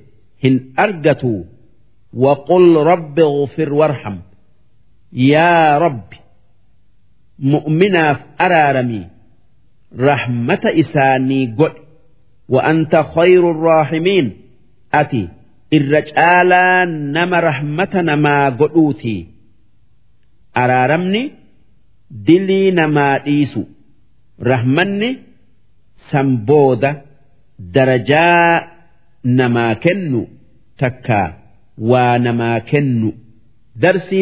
هن أرجتوا وقل رب اغفر وارحم يا رب مؤمنا أرارمي rahmata isaanii godhe وأنت خير الراحمين أتي الرجالا نما رحمتنا ما قلوتي أرارمني دلي نما إيسو رحمني سمبودة درجاء namaa kennu takka waa namaa kennu darsii.